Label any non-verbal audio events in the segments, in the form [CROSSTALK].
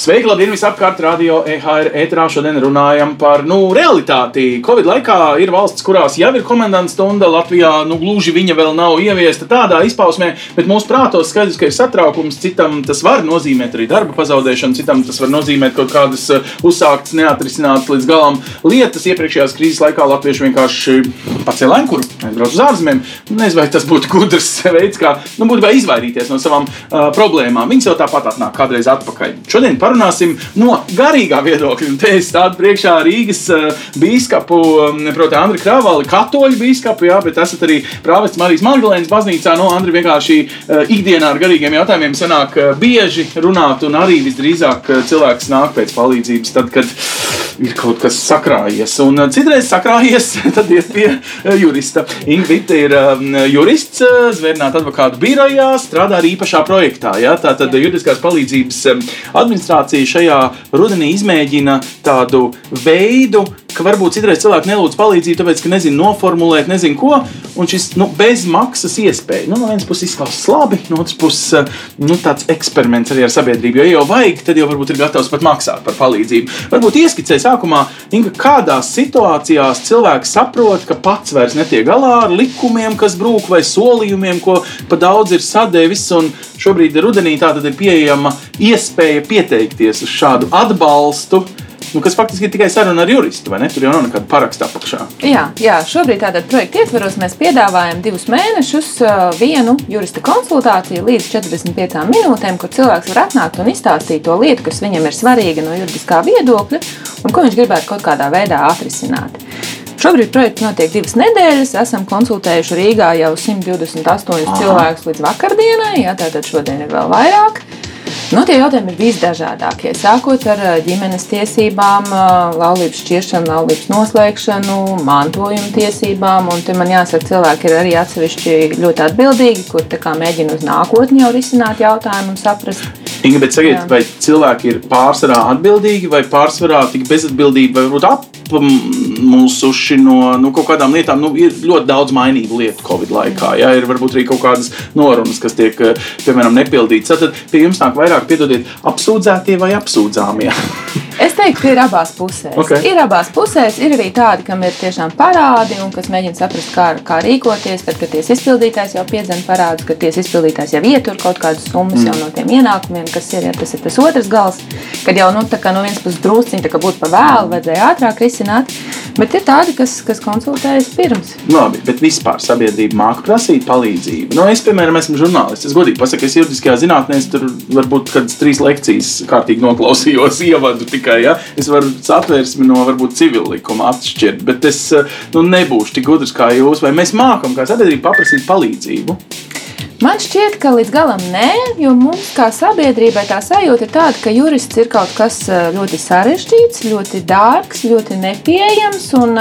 Sveiki, labdien, visapkārt, radio EHR ētrā. Šodien runājam par nu, realitāti. Covid laikā ir valsts, kurās jau ir komendants stunda. Latvijā nu, gluži viņa vēl nav ieviesta tādā izpausmē, bet mūsu prātos skaidrs, ka ir satraukums. Citam tas var nozīmēt arī darba pazaudēšanu, citam tas var nozīmēt kaut kādas uh, uzsāktas, neatrisinātas līdz galam lietas. Iepriekšējās krīzes laikā latvieši vienkārši pacēla ankuru, aizbrauca uz ārzemēm. Nezinu, vai tas būtu [LAUGHS] gudrs veids, kā nu, būtībā izvairīties no savām uh, problēmām. Viņas jau tāpat atnāk kādreiz atpakaļ. Šodien parunāsim no garīgā viedokļa. Te es stādu priekšā Rīgas uh, biskupu, um, proti, Andriu Kravali, katoļu biskupu, jā, bet esat arī prāvests Marijas Magdalēnas baznīcā. No Andri vienkārši uh, ikdienā ar garīgiem jautājumiem sanāk uh, bieži runāt, un arī visdrīzāk cilvēks nāk pēc palīdzības, tad, kad ir kaut kas sakrājies. Un citreiz sakrājies, [LAUGHS] tad iet pie jurista. Ingvita ir um, jurists, zvērnāta advokātu birojā, strādā arī īpašā projektā. Ja? Tātad juridiskās palīdzības um, administrācija šajā rudenī izmēģina tādu veidu, ka varbūt citreiz cilvēki nelūdz palīdzību, tāpēc, ka nezinu noformulēt, nezinu ko, un šis nu, bezmaksas iespēja. Nu, no vienas puses izklausās labi, no otras puses nu, tāds eksperiments arī ar sabiedrību. Jo, ja jau vajag, tad jau varbūt ir gatavs pat maksāt par palīdzību. Varbūt ieskicē sākumā, Inga, kādās situācijās cilvēks saprot, ka pats vairs netiek galā ar likumiem, kas brūk, vai solījumiem, ko pa daudz ir sadevis. Šobrīd rudenī tā tad ir pieejama iespēja pieteikties uz šādu atbalstu. Nu, kas faktiski ir tikai saruna ar juristu, vai ne? Tur jau nav nekāda paraksta apakšā. Jā, jā šobrīd tādā projekta ietvaros mēs piedāvājam divus mēnešus vienu jurista konsultāciju līdz 45 minūtēm, kur cilvēks var atnākt un izstāstīt to lietu, kas viņam ir svarīga no juridiskā viedokļa un ko viņš gribētu kaut kādā veidā atrisināt. Šobrīd projekts notiek divas nedēļas. Esam konsultējuši Rīgā jau 128 Aha. cilvēkus līdz vakardienai, jā, tātad šodien ir vēl vairāk. Nu, tie jautājumi ir visdažādākie. Sākot ar ģimenes tiesībām, laulības šķiršanu, laulības noslēgšanu, mantojuma tiesībām. Un te man jāsaka, cilvēki ir arī atsevišķi ļoti atbildīgi, kur mēģina uz nākotni jau risināt jautājumu un saprast. Inga, bet sakiet, vai cilvēki ir pārsvarā atbildīgi vai pārsvarā tik bezatbildīgi vai varbūt apmulsuši no nu, kaut kādām lietām? Nu, ir ļoti daudz mainīgu lietu Covid laikā. Ja? Ir varbūt arī kaut kādas norunas, kas tiek, piemēram, nepildītas. Tad pie jums nāk vairāk vairāk, piedodiet, apsūdzētie vai apsūdzāmie? [LAUGHS] es teiktu, ka ir abās pusēs. Okay. Ir abās pusēs, ir arī tādi, kam ir tiešām parādi un kas mēģina saprast, kā, kā rīkoties. Tad, kad tiesa izpildītājs jau piedzena parādus, kad tiesa izpildītājs jau ietur kaut kādas summas mm. no tiem ienākumiem, kas ir, ja tas ir tas otrs gals, kad jau nu, no vienas puses drusciņi būtu pa vēlu, vajadzēja ātrāk risināt. Bet ir tādi, kas, kas konsultējas pirms. Labi, bet vispār sabiedrība māca prasīt palīdzību. Nu, es, piemēram, esmu žurnālists. Es godīgi pasaku, es juridiskajā zinātnē tur varbūt kādas trīs lekcijas kārtīgi noklausījos, [LAUGHS] ievadu tikai. Ja? Es varu satvērsmi no varbūt civil likuma atšķirt, bet es nu, nebūšu tik gudrs kā jūs. Vai mēs mākam kā sabiedrība paprasīt palīdzību? Man šķiet, ka līdz galam nē, jo mums kā sabiedrībai tā sajūta ir tāda, ka jurists ir kaut kas ļoti sarežģīts, ļoti dārgs, ļoti nepieejams. Un,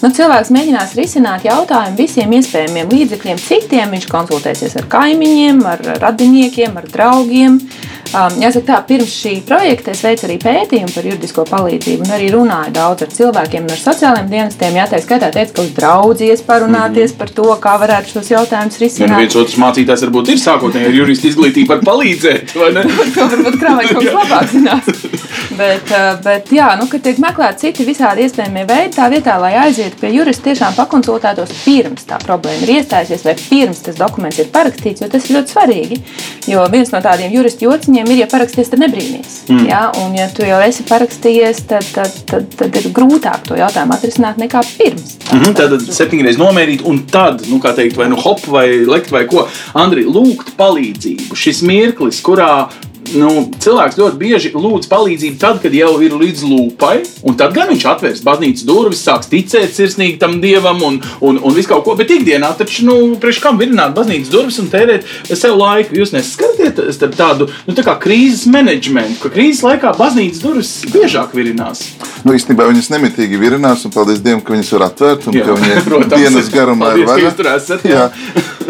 nu, cilvēks mēģinās risināt jautājumu visiem iespējamiem līdzekļiem, citiem. Viņš konsultēsies ar kaimiņiem, ar radiniekiem, ar draugiem. Um, jāsaka, tā, pirms šī projekta es veicu arī pētījumu par juridisko palīdzību un arī runāju daudz ar cilvēkiem no sociālajiem dienestiem. Jā, tā skaitā teica, ka uz draudzies parunāties mm. par to, kā varētu šos jautājumus risināt. Ja viens otrs mācītājs varbūt ir sākotnēji ar juristu izglītību, var palīdzēt, to [LAUGHS] varbūt krāvai kaut kas [LAUGHS] labāk zinās. bet, uh, bet, jā, nu, kad tiek meklēti citi visādi iespējamie veidi, tā vietā, lai aizietu pie jurista, tiešām pakonsultētos pirms tā problēma ir iestājusies vai pirms tas dokuments ir parakstīts, jo tas ir ļoti svarīgi. Jo viens no tādiem juristu jociņiem viņiem ir, ja parakstījies, tad nebrīnīs. Mm. Ja? Un, ja tu jau esi parakstījies, tad, tad, tad, tad ir grūtāk to jautājumu atrisināt nekā pirms. Mm -hmm, tad septiņreiz nomērīt, un tad, nu, kā teikt, vai nu hop, vai lekt, vai ko. Andri, lūgt palīdzību. Šis mirklis, kurā nu, cilvēks ļoti bieži lūdz palīdzību tad, kad jau ir līdz lūpai, un tad gan viņš atvērs baznīcas durvis, sāks ticēt sirsnīgi tam dievam un, un, un visu kaut ko. Bet ikdienā taču, nu, priekš kam virināt baznīcas durvis un tērēt sev laiku? Jūs nesaskaraties tādu nu, tā krīzes menedžmentu, ka krīzes laikā baznīcas durvis biežāk virinās. Nu, īstenībā viņas nemitīgi virinās, un paldies Dievam, ka viņas var atvērt un jā, ka viņas dienas garumā paldies, ir vaļā.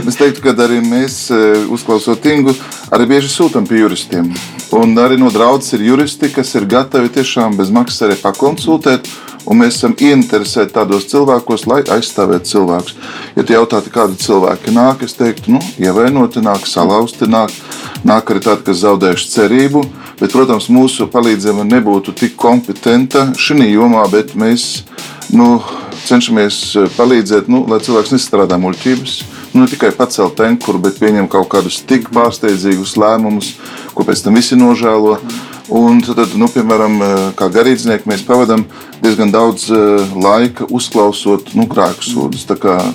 Es teiktu, ka arī mēs, e, uzklausot Ingu, arī bieži sūtām pie juristiem. Un arī no draudzes ir juristi, kas ir gatavi tiešām bez maksas arī pakonsultēt Un mēs esam ieinteresēti tādos cilvēkos, lai aizstāvētu cilvēkus. Ja te jautātu, kādi cilvēki nāk, es teiktu, nu, ievainoti nāk, salauzti nāk, nāk arī tādi, kas zaudējuši cerību. Bet, protams, mūsu palīdzība nebūtu tik kompetenta šajā jomā, bet mēs nu, cenšamies palīdzēt, nu, lai cilvēks nestrādā muļķības. Nu, ne tikai pacelt tenkuru, bet pieņem kaut kādus tik pārsteidzīgus lēmumus, ko pēc tam visi nožēlo. Un tad, nu, piemēram, kā garīdznieki, mēs pavadām diezgan daudz laika uzklausot nu, grēku sūdzes.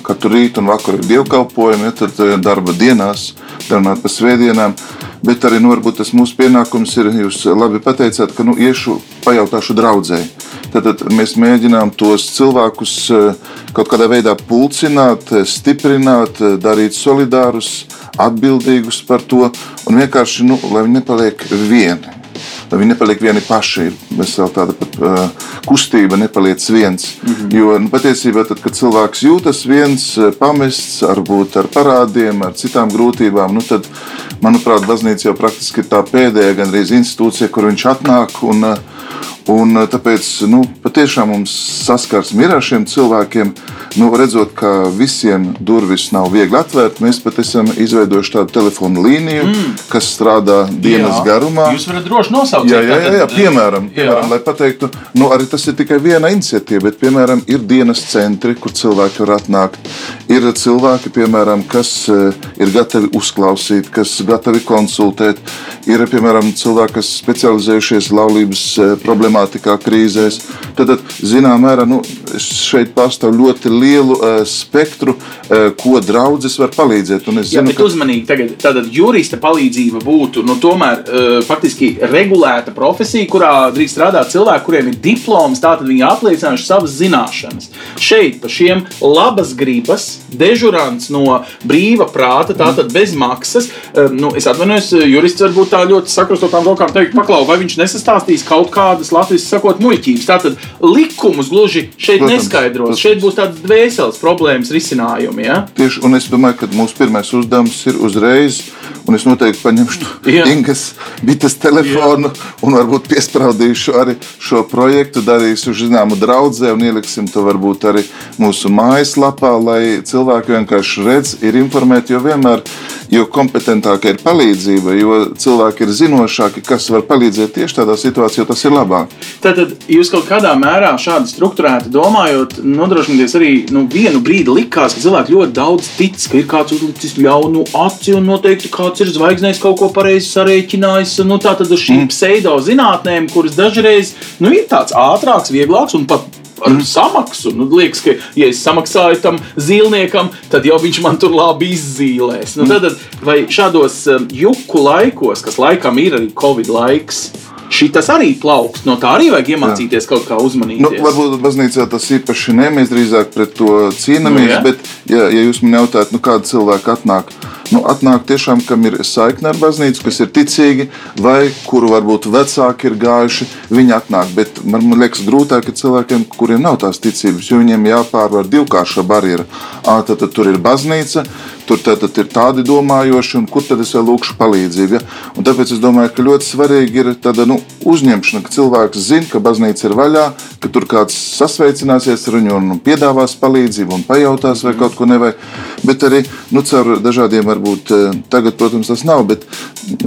Katru rītu un vakaru ir dievkalpojumi, ja, tad darba dienās, darba pa svētdienām. Bet arī nu, tas mūsu pienākums ir, jūs labi pateicāt, ka nu, iešu pajautāšu draudzēji. Tad, mēs mēģinām tos cilvēkus kaut kādā veidā pulcināt, stiprināt, darīt solidārus, atbildīgus par to un vienkārši, nu, lai viņi nepaliek vieni lai viņi nepaliek vieni paši. Ir vesela tāda pat, uh, kustība, nepaliec viens. Mm -hmm. Jo nu, patiesībā, tad, kad cilvēks jūtas viens, pamests, varbūt ar parādiem, ar citām grūtībām, nu, tad, manuprāt, baznīca jau praktiski ir tā pēdējā gandrīz institūcija, kur viņš atnāk. Un, uh, Un, tāpēc nu, patiešām mums saskarsme ir ar šiem cilvēkiem. Nu, redzot, ka visiem durvis nav viegli atvērt, mēs pat esam izveidojuši tādu telefonu līniju, mm. kas strādā dienas jā. garumā. Jūs varat droši nosaukt, jā, jā, jā, jā, piemēram, piemēram jā. lai pateiktu, nu, arī tas ir tikai viena iniciatīva, bet, piemēram, ir dienas centri, kur cilvēki var atnākt. Ir cilvēki, piemēram, kas ir gatavi uzklausīt, kas gatavi konsultēt. Ir, piemēram, cilvēki, kas specializējušies laulības problēmās problemātikā, krīzēs. Tad, zināmā mērā, nu, šeit pastāv ļoti lielu uh, spektru, uh, ko draudzes var palīdzēt. Un es zinu, Jā, ka... uzmanīgi, tagad tātad jurista palīdzība būtu nu, tomēr uh, faktiski regulēta profesija, kurā drīkst strādāt cilvēki, kuriem ir diploms, tātad viņi apliecinājuši savas zināšanas. Šeit pa šiem labas gribas, dežurants no brīva prāta, tātad bez maksas. Uh, nu, es atvainojos, jurists varbūt tā ļoti sakrustotām rokām teikt, paklau, vai viņš nesastāstīs kaut kādas latviešu sakot, muļķības. Tātad likumus gluži šeit protams, neskaidros. Protams. Šeit būs tādas dvēseles problēmas risinājumi. Ja? Tieši, un es domāju, ka mūsu pirmais uzdevums ir uzreiz. Un es noteikti paņemšu [LAUGHS] Ingas bites telefonu Jā. un varbūt piespraudīšu arī šo projektu, darīšu zināmu draudzē un ieliksim to varbūt arī mūsu mājaslapā, lai cilvēki vienkārši redz, ir informēti, jo vienmēr jo kompetentāka ir palīdzība, jo cilvēki ir zinošāki, kas var palīdzēt tieši tādā situācijā, tas ir labāk. Tad jūs kaut kādā mērā šādi struktūrēti domājot, nodrošināties arī nu, vienu brīdi likās, ka cilvēki ļoti daudz tic, ka ir kāds uzlicis ļaunu aci un noteikti kāds ir zvaigznējs kaut ko pareizi sarēķinājis. Nu, tā tad uz šīm mm. pseido zinātnēm, kuras dažreiz nu, ir tāds ātrāks, vieglāks un pat ar mm. samaksu. Nu, liekas, ka, ja es samaksāju tam zīlniekam, tad jau viņš man tur labi izzīmēs. Nu, tad, vai šādos um, juku laikos, kas laikam ir arī Covid laiks, Šis arī plaukst. No tā arī vajag iemācīties jā. kaut kā uzmanīties. Nu, varbūt baznīcā tas īpaši ne. Mēs drīzāk pret to cīnāmies. Nu, jā. bet, ja, ja jūs man jautājat, nu, kāda cilvēka atnāk, nu, atnāk tiešām, kam ir saikne ar baznīcu, kas ir ticīgi, vai kuru varbūt vecāki ir gājuši, viņi atnāk. Bet man, man liekas, grūtāk ir cilvēkiem, kuriem nav tās ticības, jo viņiem jāpārvar divkārša barjera. Tad, tad tur ir baznīca, tur tad, tad ir tādi domājoši, un kur tad es vēl lūkšu palīdzību. Ja? Un tāpēc es domāju, ka ļoti svarīgi ir tāda nu, uzņemšana, ka cilvēks zina, ka baznīca ir vaļā, ka tur kāds sasveicināsies ar viņu un piedāvās palīdzību un pajautās, vai kaut ko nevajag. Bet arī nu, caur dažādiem, varbūt eh, tagad, protams, tas nav, bet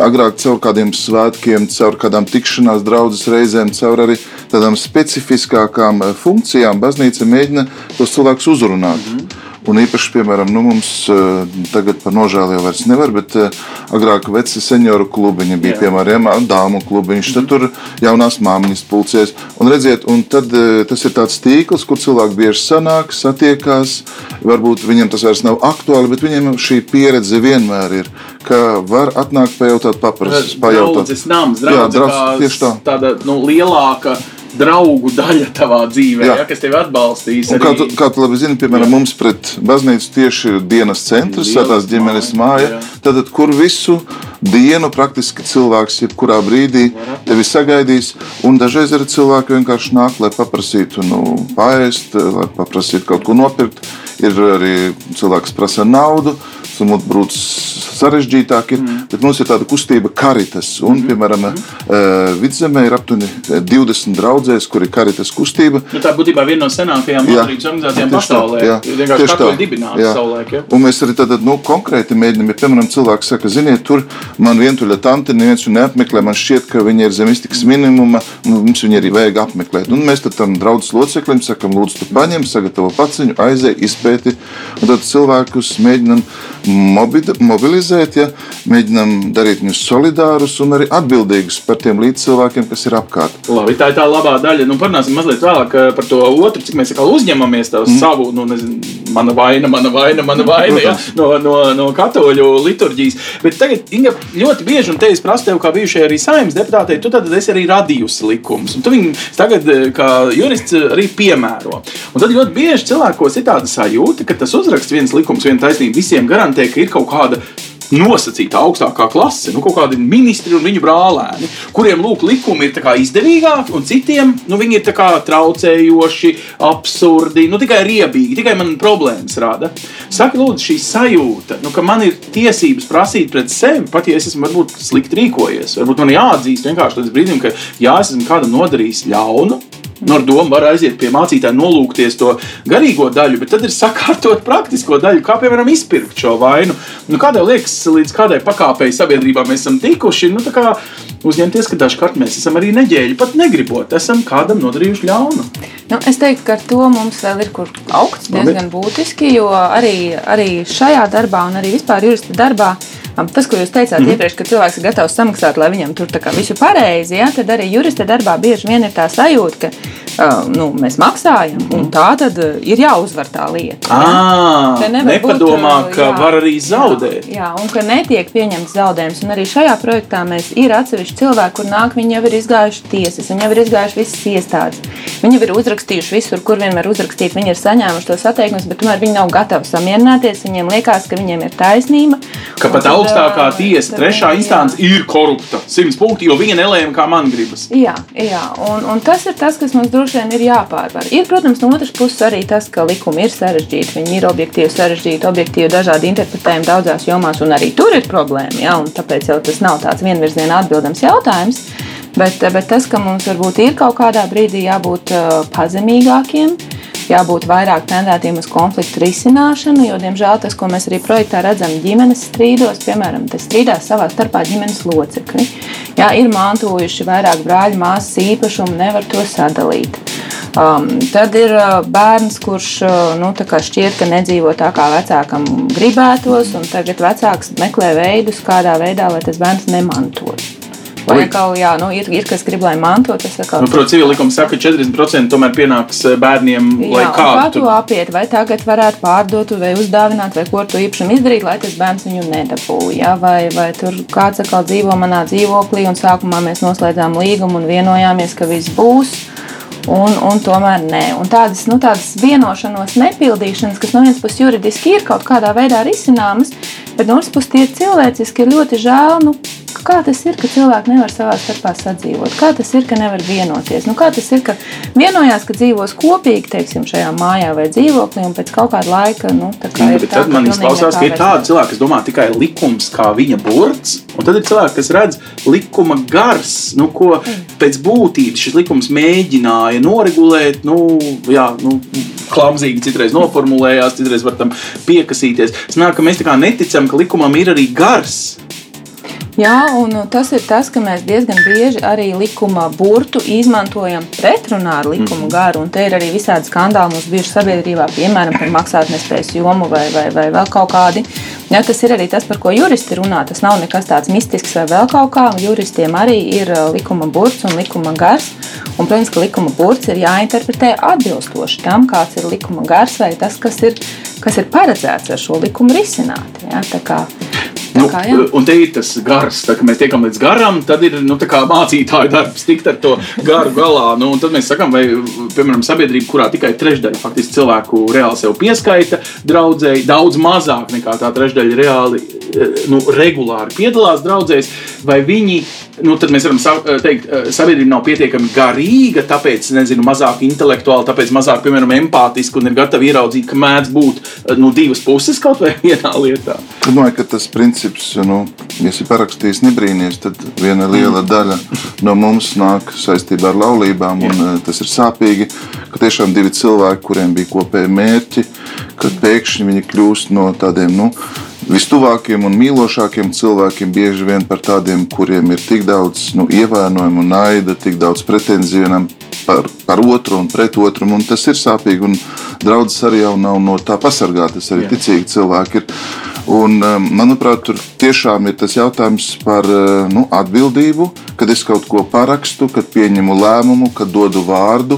agrāk caur kādiem svētkiem, caur kādām tikšanās draudzes reizēm, caur arī tādām specifiskākām eh, funkcijām baznīca mēģina tos cilvēkus uzrunāt. Mm -hmm. Un īpaši, piemēram, nu, mums uh, tagad par nožēlu jau vairs nevar, bet uh, agrāk veci senioru klubiņi bija, Jā. piemēram, dāmu klubiņš, tad tur jaunās māmiņas pulcēs. Un redziet, un tad uh, tas ir tāds tīkls, kur cilvēki bieži sanāk, satiekās, varbūt viņiem tas vairs nav aktuāli, bet viņiem šī pieredze vienmēr ir, ka var atnākt pajautāt, paprast, pajautāt. Draudzes nams, draudzes, Jā, draudzes, tieši tā. Tāda, nu, lielāka draugu daļa tavā dzīvē, ja, kas tevi atbalstīs. Arī... Kā, tu, kā tu labi zini, piemēram, jā. mums pret baznīcu tieši ir dienas centrs, Svētās ģimenes māja. Tad, kur visu dienu praktiski cilvēks jebkurā brīdī tevi sagaidīs, un dažreiz arī cilvēki vienkārši nāk, lai paprasītu nu, pāriest, lai paprasītu kaut ko nopirkt. Ir arī cilvēks, kas prasa naudu tur brūc sarežģītāk ir, mm. bet mums ir tāda kustība karitas. Un, mm. piemēram, mm. vidzemē ir aptuveni 20 draudzēs, kur ir karitas kustība. Nu, tā būtībā viena no senākajām labdarības organizācijām pasaulē. Jā, tieši tā. Dibināta savulaik. Ja? Un mēs arī tad, nu, konkrēti mēģinām, ja, piemēram, cilvēks saka, ziniet, tur man vientuļa tante neviens neapmeklē, man šķiet, ka viņi ir zem iztikas minimuma, nu, mums viņi arī vajag apmeklēt. Un mēs tad tam draudzes loceklim sakam, lūdzu, tu paņem, sagatavo paciņu, aizēj, izpēti, un tad cilvēkus mēģinam mobilizēt, ja, mēģinam darīt viņus solidārus un arī atbildīgus par tiem līdzcilvēkiem, kas ir apkārt. Labi, tā ir tā labā daļa. Nu, parunāsim mazliet vēlāk eh, par to otru, cik mēs uzņemamies mm. savu, nu, nezinu, mana vaina, mana vaina, mana vaina ja, [LAUGHS] no, no, no katoļu liturģijas. Bet tagad, Inga, ļoti bieži, un te es prasu tev, kā bijušajai arī saimnes deputātei, tu tad esi arī radījusi likumus. Tu viņu tagad, eh, kā jurists, arī piemēro. Un tad ļoti bieži cilvēkos ir tāda sajūta, ka tas uzraksts viens likums, viena taisnība visiem garantē, ka ir kaut kāda nosacīta augstākā klase, nu, kaut kādi ministri un viņu brālēni, kuriem lūk, likumi ir izdevīgāki, un citiem nu, viņi ir traucējoši, absurdi, nu, tikai riebīgi, tikai man problēmas rada. Saka, lūdzu, šī sajūta, nu, ka man ir tiesības prasīt pret sevi, pat ja es esmu varbūt slikti rīkojies, varbūt man jāatzīst vienkārši līdz brīdim, ka jā, es esmu kādam nodarījis ļaunu Nu, ar domu var aiziet pie mācītāja, nolūkties to garīgo daļu, bet tad ir sakārtot praktisko daļu, kā piemēram izpirkt šo vainu. Nu, kādai liekas, līdz kādai pakāpei sabiedrībā mēs esam tikuši, nu, uzņemties, ka dažkārt mēs esam arī neģēļi, pat negribot, esam kādam nodarījuši ļaunu. Nu, es teiktu, ka ar to mums vēl ir kur augt diezgan būtiski, jo arī, arī šajā darbā un arī vispār jurista darbā Tas, ko jūs teicāt mm. iepriekš, ka cilvēks ir gatavs samaksāt, lai viņam tur visu pareizi, ja, tad arī jurista darbā bieži vien ir tā sajūta, ka uh, nu, mēs maksājam, un tā tad ir jāuzvar tā lieta. À, ja. Nepadomā, būt, ka jā, var arī zaudēt. Jā, jā, un ka netiek pieņemts zaudējums. Un arī šajā projektā mēs ir atsevišķi cilvēki, kur nāk, viņi jau ir izgājuši tiesas, viņi jau ir izgājuši visas iestādes. Viņi ir uzrakstījuši visur, kur vien var uzrakstīt, viņi ir saņēmuši tos atteikumus, bet tomēr viņi nav gatavi samierināties. Viņiem liekas, ka viņiem ir taisnība. Ka pat augsts augstākā tiesa, trešā instance ir korupta. Simts punkti, jo viņa nelēma, kā man gribas. Jā, jā. Un, un tas ir tas, kas mums droši vien ir jāpārvar. Ir, protams, no otras puses arī tas, ka likumi ir sarežģīti. Viņi ir objektīvi sarežģīti, objektīvi dažādi interpretējumi daudzās jomās, un arī tur ir problēma. Jā, tāpēc jau tas nav tāds vienvirziena atbildams jautājums. Bet, bet tas, ka mums varbūt ir kaut kādā brīdī jābūt uh, pazemīgākiem, jābūt vairāk tendētiem uz konfliktu risināšanu, jo, diemžēl, tas, ko mēs arī projektā redzam ģimenes strīdos, piemēram, tas strīdās savā starpā ģimenes locekļi. Jā, ir mantojuši vairāk brāļu, māsas īpašumu, nevar to sadalīt. Um, tad ir uh, bērns, kurš uh, nu, šķiet, ka nedzīvo tā, kā vecākam gribētos, un tagad vecāks meklē veidus, kādā veidā, lai tas bērns nemantotu. Vai atkal, jā, nu, ir, ir kas grib, lai manto, tas atkal. Nu, Protams, civil likums saka, ka 40% tomēr pienāks eh, bērniem, jā, lai kā. Kā tu apiet, vai tagad varētu pārdot, vai uzdāvināt, vai ko tu īpašam izdarīt, lai tas bērns viņu nedabūja, ja? vai, vai tur kāds atkal dzīvo manā dzīvoklī, un sākumā mēs noslēdzām līgumu un vienojāmies, ka viss būs. Un, un tomēr nē. Un tādas, nu, tādas vienošanos nepildīšanas, kas no vienas puses juridiski ir kaut kādā veidā risināmas, bet no otras puses tie cilvēciski ir ļoti žēl. Nu, Kā tas ir, ka cilvēki nevar savā starpā sadzīvot? Kā tas ir, ka nevar vienoties? Nu, kā tas ir, ka vienojās, ka dzīvos kopīgi teiksim, šajā mājā vai dzīvoklī, un pēc kaut kāda laika nu, tā kā ir. Tad man izklausās, ka ir tādi cilvēki, kas domā tikai likums kā viņa burts, un tad ir cilvēki, kas redz likuma gars, nu, ko pēc būtības šis likums mēģināja noregulēt. Nu, jā, nu, Klamzīgi citreiz noformulējās, citreiz var tam piekasīties. Sanāk, ka mēs tā kā neticam, ka likumam ir arī gars. Jā, un tas ir tas, ka mēs diezgan bieži arī likuma burtu izmantojam pretrunā ar likuma mm. garu. Un te ir arī visādi skandāli mums bijuši sabiedrībā, piemēram, par maksātnespējas jomu vai, vai, vai vēl kaut kādi. Jā, tas ir arī tas, par ko juristi runā. Tas nav nekas tāds mistisks vai vēl kaut kā. Juristiem arī ir likuma burts un likuma gars. Un, protams, ka likuma burts ir jāinterpretē atbilstoši tam, kāds ir likuma gars vai tas, kas ir, kas ir paredzēts ar šo likumu risināt. Jā, Nu, kā, jā. un te ir tas gars, tā, kad mēs tiekam līdz garam, tad ir nu, mācītāju darbs tikt ar to garu galā. Nu, tad mēs sakām, vai, piemēram, sabiedrība, kurā tikai trešdaļa faktiski cilvēku reāli sev pieskaita, draudzēji daudz mazāk nekā tā trešdaļa reāli nu, regulāri piedalās draudzēs, vai viņi nu, tad mēs varam eh, teikt, eh, sabiedrība nav pietiekami garīga, tāpēc nezinu, mazāk intelektuāli, tāpēc mazāk, piemēram, empātiski un ir gatava ieraudzīt, ka mēdz būt eh, nu, divas puses kaut vai [LAUGHS] vienā lietā. Es domāju, ka tas princips, nu, ja esi parakstījis, nebrīnīties, tad viena liela daļa no mums nāk saistībā ar laulībām, un tas ir sāpīgi, ka tiešām divi cilvēki, kuriem bija kopēji mērķi, kad pēkšņi viņi kļūst no tādiem, nu, vistuvākiem un mīlošākiem cilvēkiem, bieži vien par tādiem, kuriem ir tik daudz nu, ievainojumu, naida, tik daudz pretenziju par, par otru un pret otru. Un tas ir sāpīgi, un draudzes arī jau nav no tā pasargātas. Arī Jā. ticīgi cilvēki ir. Un, um, manuprāt, tur tiešām ir tas jautājums par uh, nu, atbildību, kad es kaut ko parakstu, kad pieņemu lēmumu, kad dodu vārdu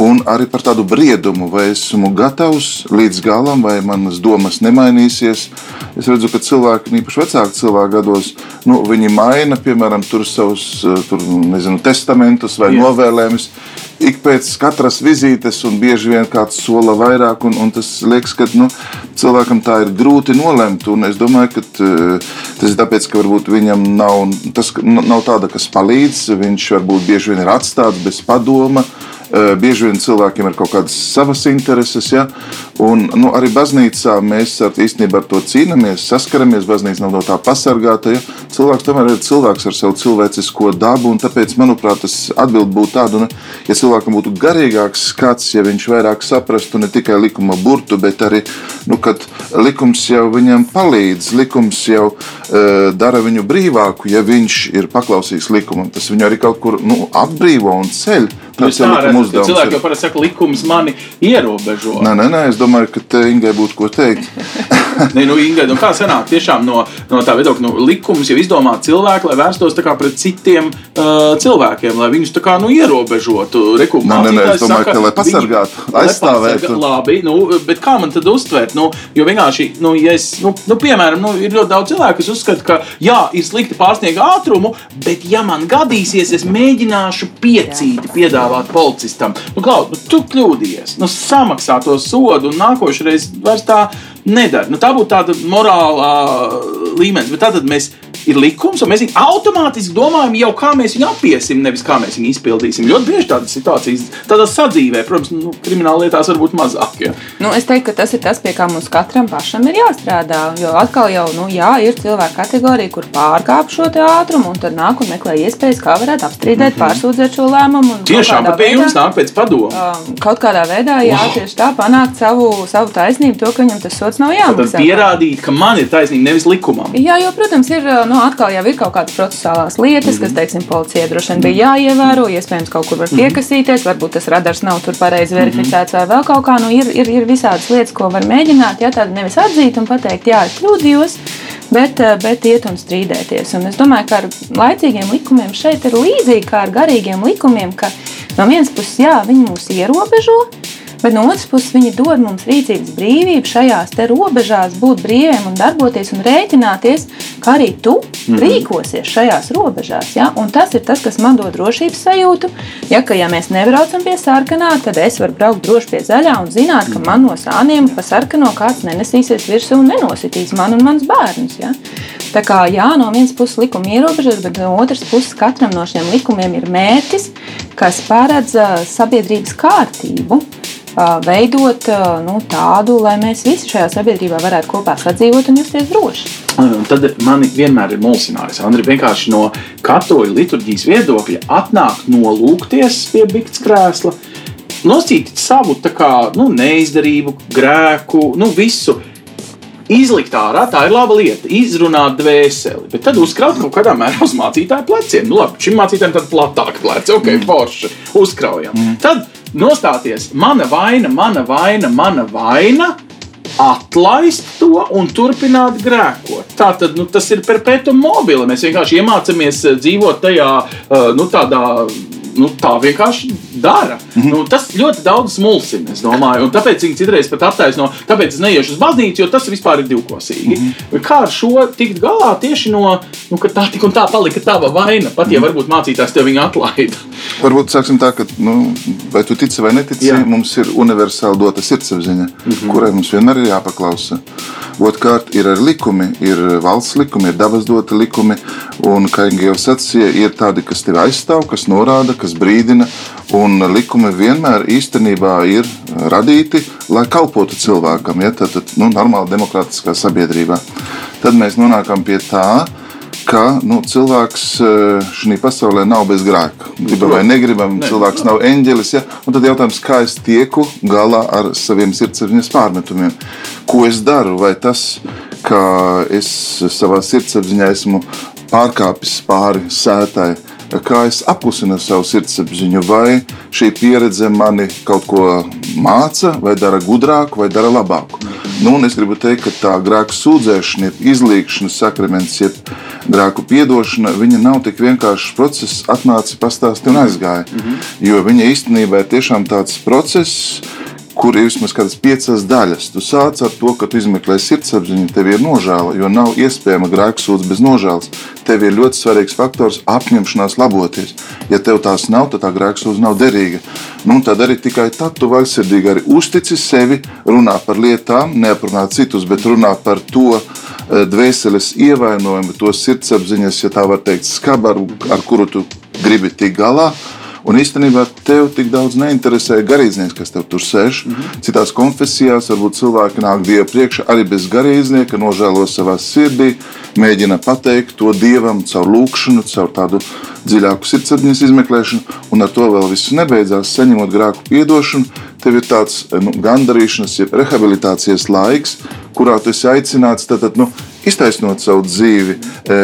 un arī par tādu briedumu, vai esmu gatavs līdz galam, vai manas domas nemainīsies. Es redzu, ka cilvēki, īpaši vecāki cilvēki gados, nu, viņi maina, piemēram, tur savus tur, nezinu, testamentus vai Jā. novēlējumus. Ik pēc katras vizītes, un bieži vien kāds sola vairāk, un, un tas liekas, ka nu, cilvēkam tā ir grūti nolemt. Es domāju, ka tas ir tāpēc, ka viņam nav, tas, nav tāda, kas palīdz. Viņš varbūt bieži vien ir atstāts bez padoma. Eh, bieži vien cilvēkiem ir kaut kādas savas intereses. Ja? Un, nu, arī baznīcā mēs ar, īstenībā ar to cīnāmies, saskaramies. Baznīca nav no tā pasargāta. Ja? Cilvēks tomēr ir cilvēks ar savu cilvēcisko dabu. Tāpēc, manuprāt, tas atbild būtu tāda, ja cilvēkam būtu garīgāks skats, ja viņš vairāk saprastu ne tikai likuma burtu, bet arī, nu, kad likums jau viņam palīdz, likums jau uh, dara viņu brīvāku, ja viņš ir paklausīgs likumam. Tas viņu arī kaut kur nu, atbrīvo un ceļ. Tas ir likuma uzdevums. Cilvēki jau parasti saka, likums mani ierobežo. Nē, nē, nē, es domāju, ka te Ingai būtu ko teikt. [LAUGHS] Nē, nu, Ingai, nu kā sanāk tiešām no, no tā viedokļa, nu, likums jau izdomā cilvēku, lai vērstos pret citiem uh, cilvēkiem, lai viņus tā kā nu, ierobežotu. Reku, nē, nē, nē, es domāju, saka, ka lai pasargātu, aizstāvētu. Labi, nu, bet kā man tad uztvērt? Nu, jo vienkārši, nu, ja es, nu, nu, piemēram, nu, ir ļoti daudz cilvēku, kas uzskata, ka jā, ir slikti pārsniegt ātrumu, bet ja man gadīsies, es mēģināšu piecīti piedāvāt policistam. Nu, Klau, nu, tu kļūdījies, nu, samaksā to sodu un nākošais vairs tā nedara. Nu, tā būtu tāda morālā līmenis, bet tad mēs ir likums, un mēs automātiski domājam, jau kā mēs viņu apiesim, nevis kā mēs viņu izpildīsim. Ļoti bieži tādas situācijas, tādā sadzīvē, protams, nu, krimināla lietās varbūt mazāk. Ja. Nu, es teiktu, ka tas ir tas, pie kā mums katram pašam ir jāstrādā. Jo atkal jau nu, jā, ir cilvēku kategorija, kur pārkāp šo ātrumu, un tad nāk un meklē iespējas, kā varētu apstrīdēt, mm -hmm. pārsūdzēt šo lēmumu. Tiešām, bet pie jums nāk pēc padomu. Um, kaut kādā veidā, jā, wow. tieši tā panākt savu, savu taisnību, to, ka viņam tas sots nav jāmaksā. Tad pierādīt, ka man ir taisnība, nevis likumam. Jā, jo, protams, ir nu, atkal jau ir kaut kādas procesuālās lietas, mm -hmm. kas, mhm. teiksim, policijai droši vien bija jāievēro. Iespējams, kaut kur var mhm. piekasīties, varbūt tas radars nav tur pareizi mhm. verificēts vai vēl kaut kā. Nu, ir, ir, ir visādas lietas, ko var mēģināt. Jā, tāda nevis atzīt un pateikt, jā, es kļūdījos. Bet, bet iet un strīdēties. Un es domāju, ka ar laicīgiem likumiem šeit ir līdzīgi kā ar garīgiem likumiem, ka no vienas puses, jā, viņi mūs ierobežo, Bet no otras puses, viņi dod mums rīcības brīvību šajās robežās, būt brīviem un darboties un rēķināties, kā arī tu mm -hmm. rīkosies šajās robežās. Ja? Un tas ir tas, kas man dod drošības sajūtu. Ja, ka, ja mēs nebraucam pie sarkanā, tad es varu braukt droši pie zaļā un zināt, ka man no sāniem pa sarkano kāds nenesīsies virsū un nenositīs man un mans bērns. Ja? Tā kā jā, no vienas puses likuma ierobežots, bet no otras puses katram no šiem likumiem ir mērķis, kas paredz sabiedrības kārtību veidot nu, tādu, lai mēs visi šajā sabiedrībā varētu kopā sadzīvot un justies droši. Un tad man vienmēr ir mulsinājis, Andri, vienkārši no katoļu liturģijas viedokļa atnākt nolūkties pie bikts krēsla, nosīt savu kā, nu, neizdarību, grēku, nu, visu. Izlikt ārā, tā ir laba lieta, izrunāt dvēseli, bet tad uzkraut kaut kādā mērā uz mācītāju pleciem. Nu, labi, šim mācītājam tad platāka pleci, ok, mm. forši, uzkraujam. Mm. Tad nostāties, mana vaina, mana vaina, mana vaina, atlaist to un turpināt grēkot. Tā tad nu, tas ir perpetuum mobile. Mēs vienkārši iemācāmies eh, dzīvot tajā eh, nu, tādā nu, tā vienkārši dara. Mm -hmm. nu, tas ļoti daudz mulsina, es domāju. Un tāpēc viņi citreiz pat attaisno, tāpēc es neiešu uz baznīcu, jo tas vispār ir divkosīgi. Mm -hmm. Kā ar šo tikt galā tieši no, nu, ka tā tik un tā palika tava vaina, pat ja mm -hmm. varbūt mācītājs tev viņa atlaida. Varbūt sāksim tā, ka, nu, vai tu tici vai netici, Jā. mums ir universāli dota sirdsapziņa, mm -hmm. kurai mums vienmēr ir jāpaklausa. Otrkārt, ir arī likumi, ir valsts likumi, ir dabas doti likumi. Un, kā jau sacīja, ir tādi, kas tevi aizstāv, kas norāda, kas brīdina. Un likumi vienmēr īstenībā ir radīti, lai kalpotu cilvēkam, ja tā ir nu, normāla demokrātiskā sabiedrībā. Tad mēs nonākam pie tā, ka nu, cilvēks eh, šajā pasaulē nav bez grēka. Gribam vai negribam, ne. cilvēks nav eņģelis. Ja? Un tad jautājums, kā es tieku galā ar saviem sirdsapziņas pārmetumiem? Ko es daru? Vai tas, ka es savā sirdsapziņā esmu pārkāpis pāri sētai, kā es apklusinu savu sirdsapziņu, vai šī pieredze mani kaut ko māca, vai dara gudrāku, vai dara labāku. Nu, es gribu teikt, ka tā grēka sūdzēšana, izlīgšanas sakraments, jeb grēku piedošana, viņa nav tik vienkāršs process, atnāca, pastāstīja un aizgāja. -hmm. Jo viņa īstenībā ir tiešām tāds process, kur ir vismaz kādas piecas daļas. Tu sāc ar to, ka tu izmeklē sirdsapziņu, tev ir nožēla, jo nav iespējama grēksūdz bez nožēlas. Tev ir ļoti svarīgs faktors apņemšanās laboties. Ja tev tās nav, tad tā grēksūdz nav derīga. Nu, tad arī tikai tad tu vaļsirdīgi arī uztici sevi, runā par lietām, neaprunā citus, bet runā par to eh, dvēseles ievainojumu, to sirdsapziņas, ja tā var teikt, skabaru, ar kuru tu gribi tikt galā Un īstenībā tev tik daudz neinteresē garīdznieks, kas tev tur sēž. Mm -hmm. Citās konfesijās varbūt cilvēki nāk Dieva priekšā arī bez garīdznieka, nožēlo savā sirdī, mēģina pateikt to Dievam caur lūkšanu, caur tādu dziļāku sirdsapziņas izmeklēšanu, un ar to vēl viss nebeidzās. Saņemot grēku piedošanu, tev ir tāds nu, gandarīšanas, jeb rehabilitācijas laiks, kurā tu esi aicināts tad, nu, iztaisnot savu dzīvi, e,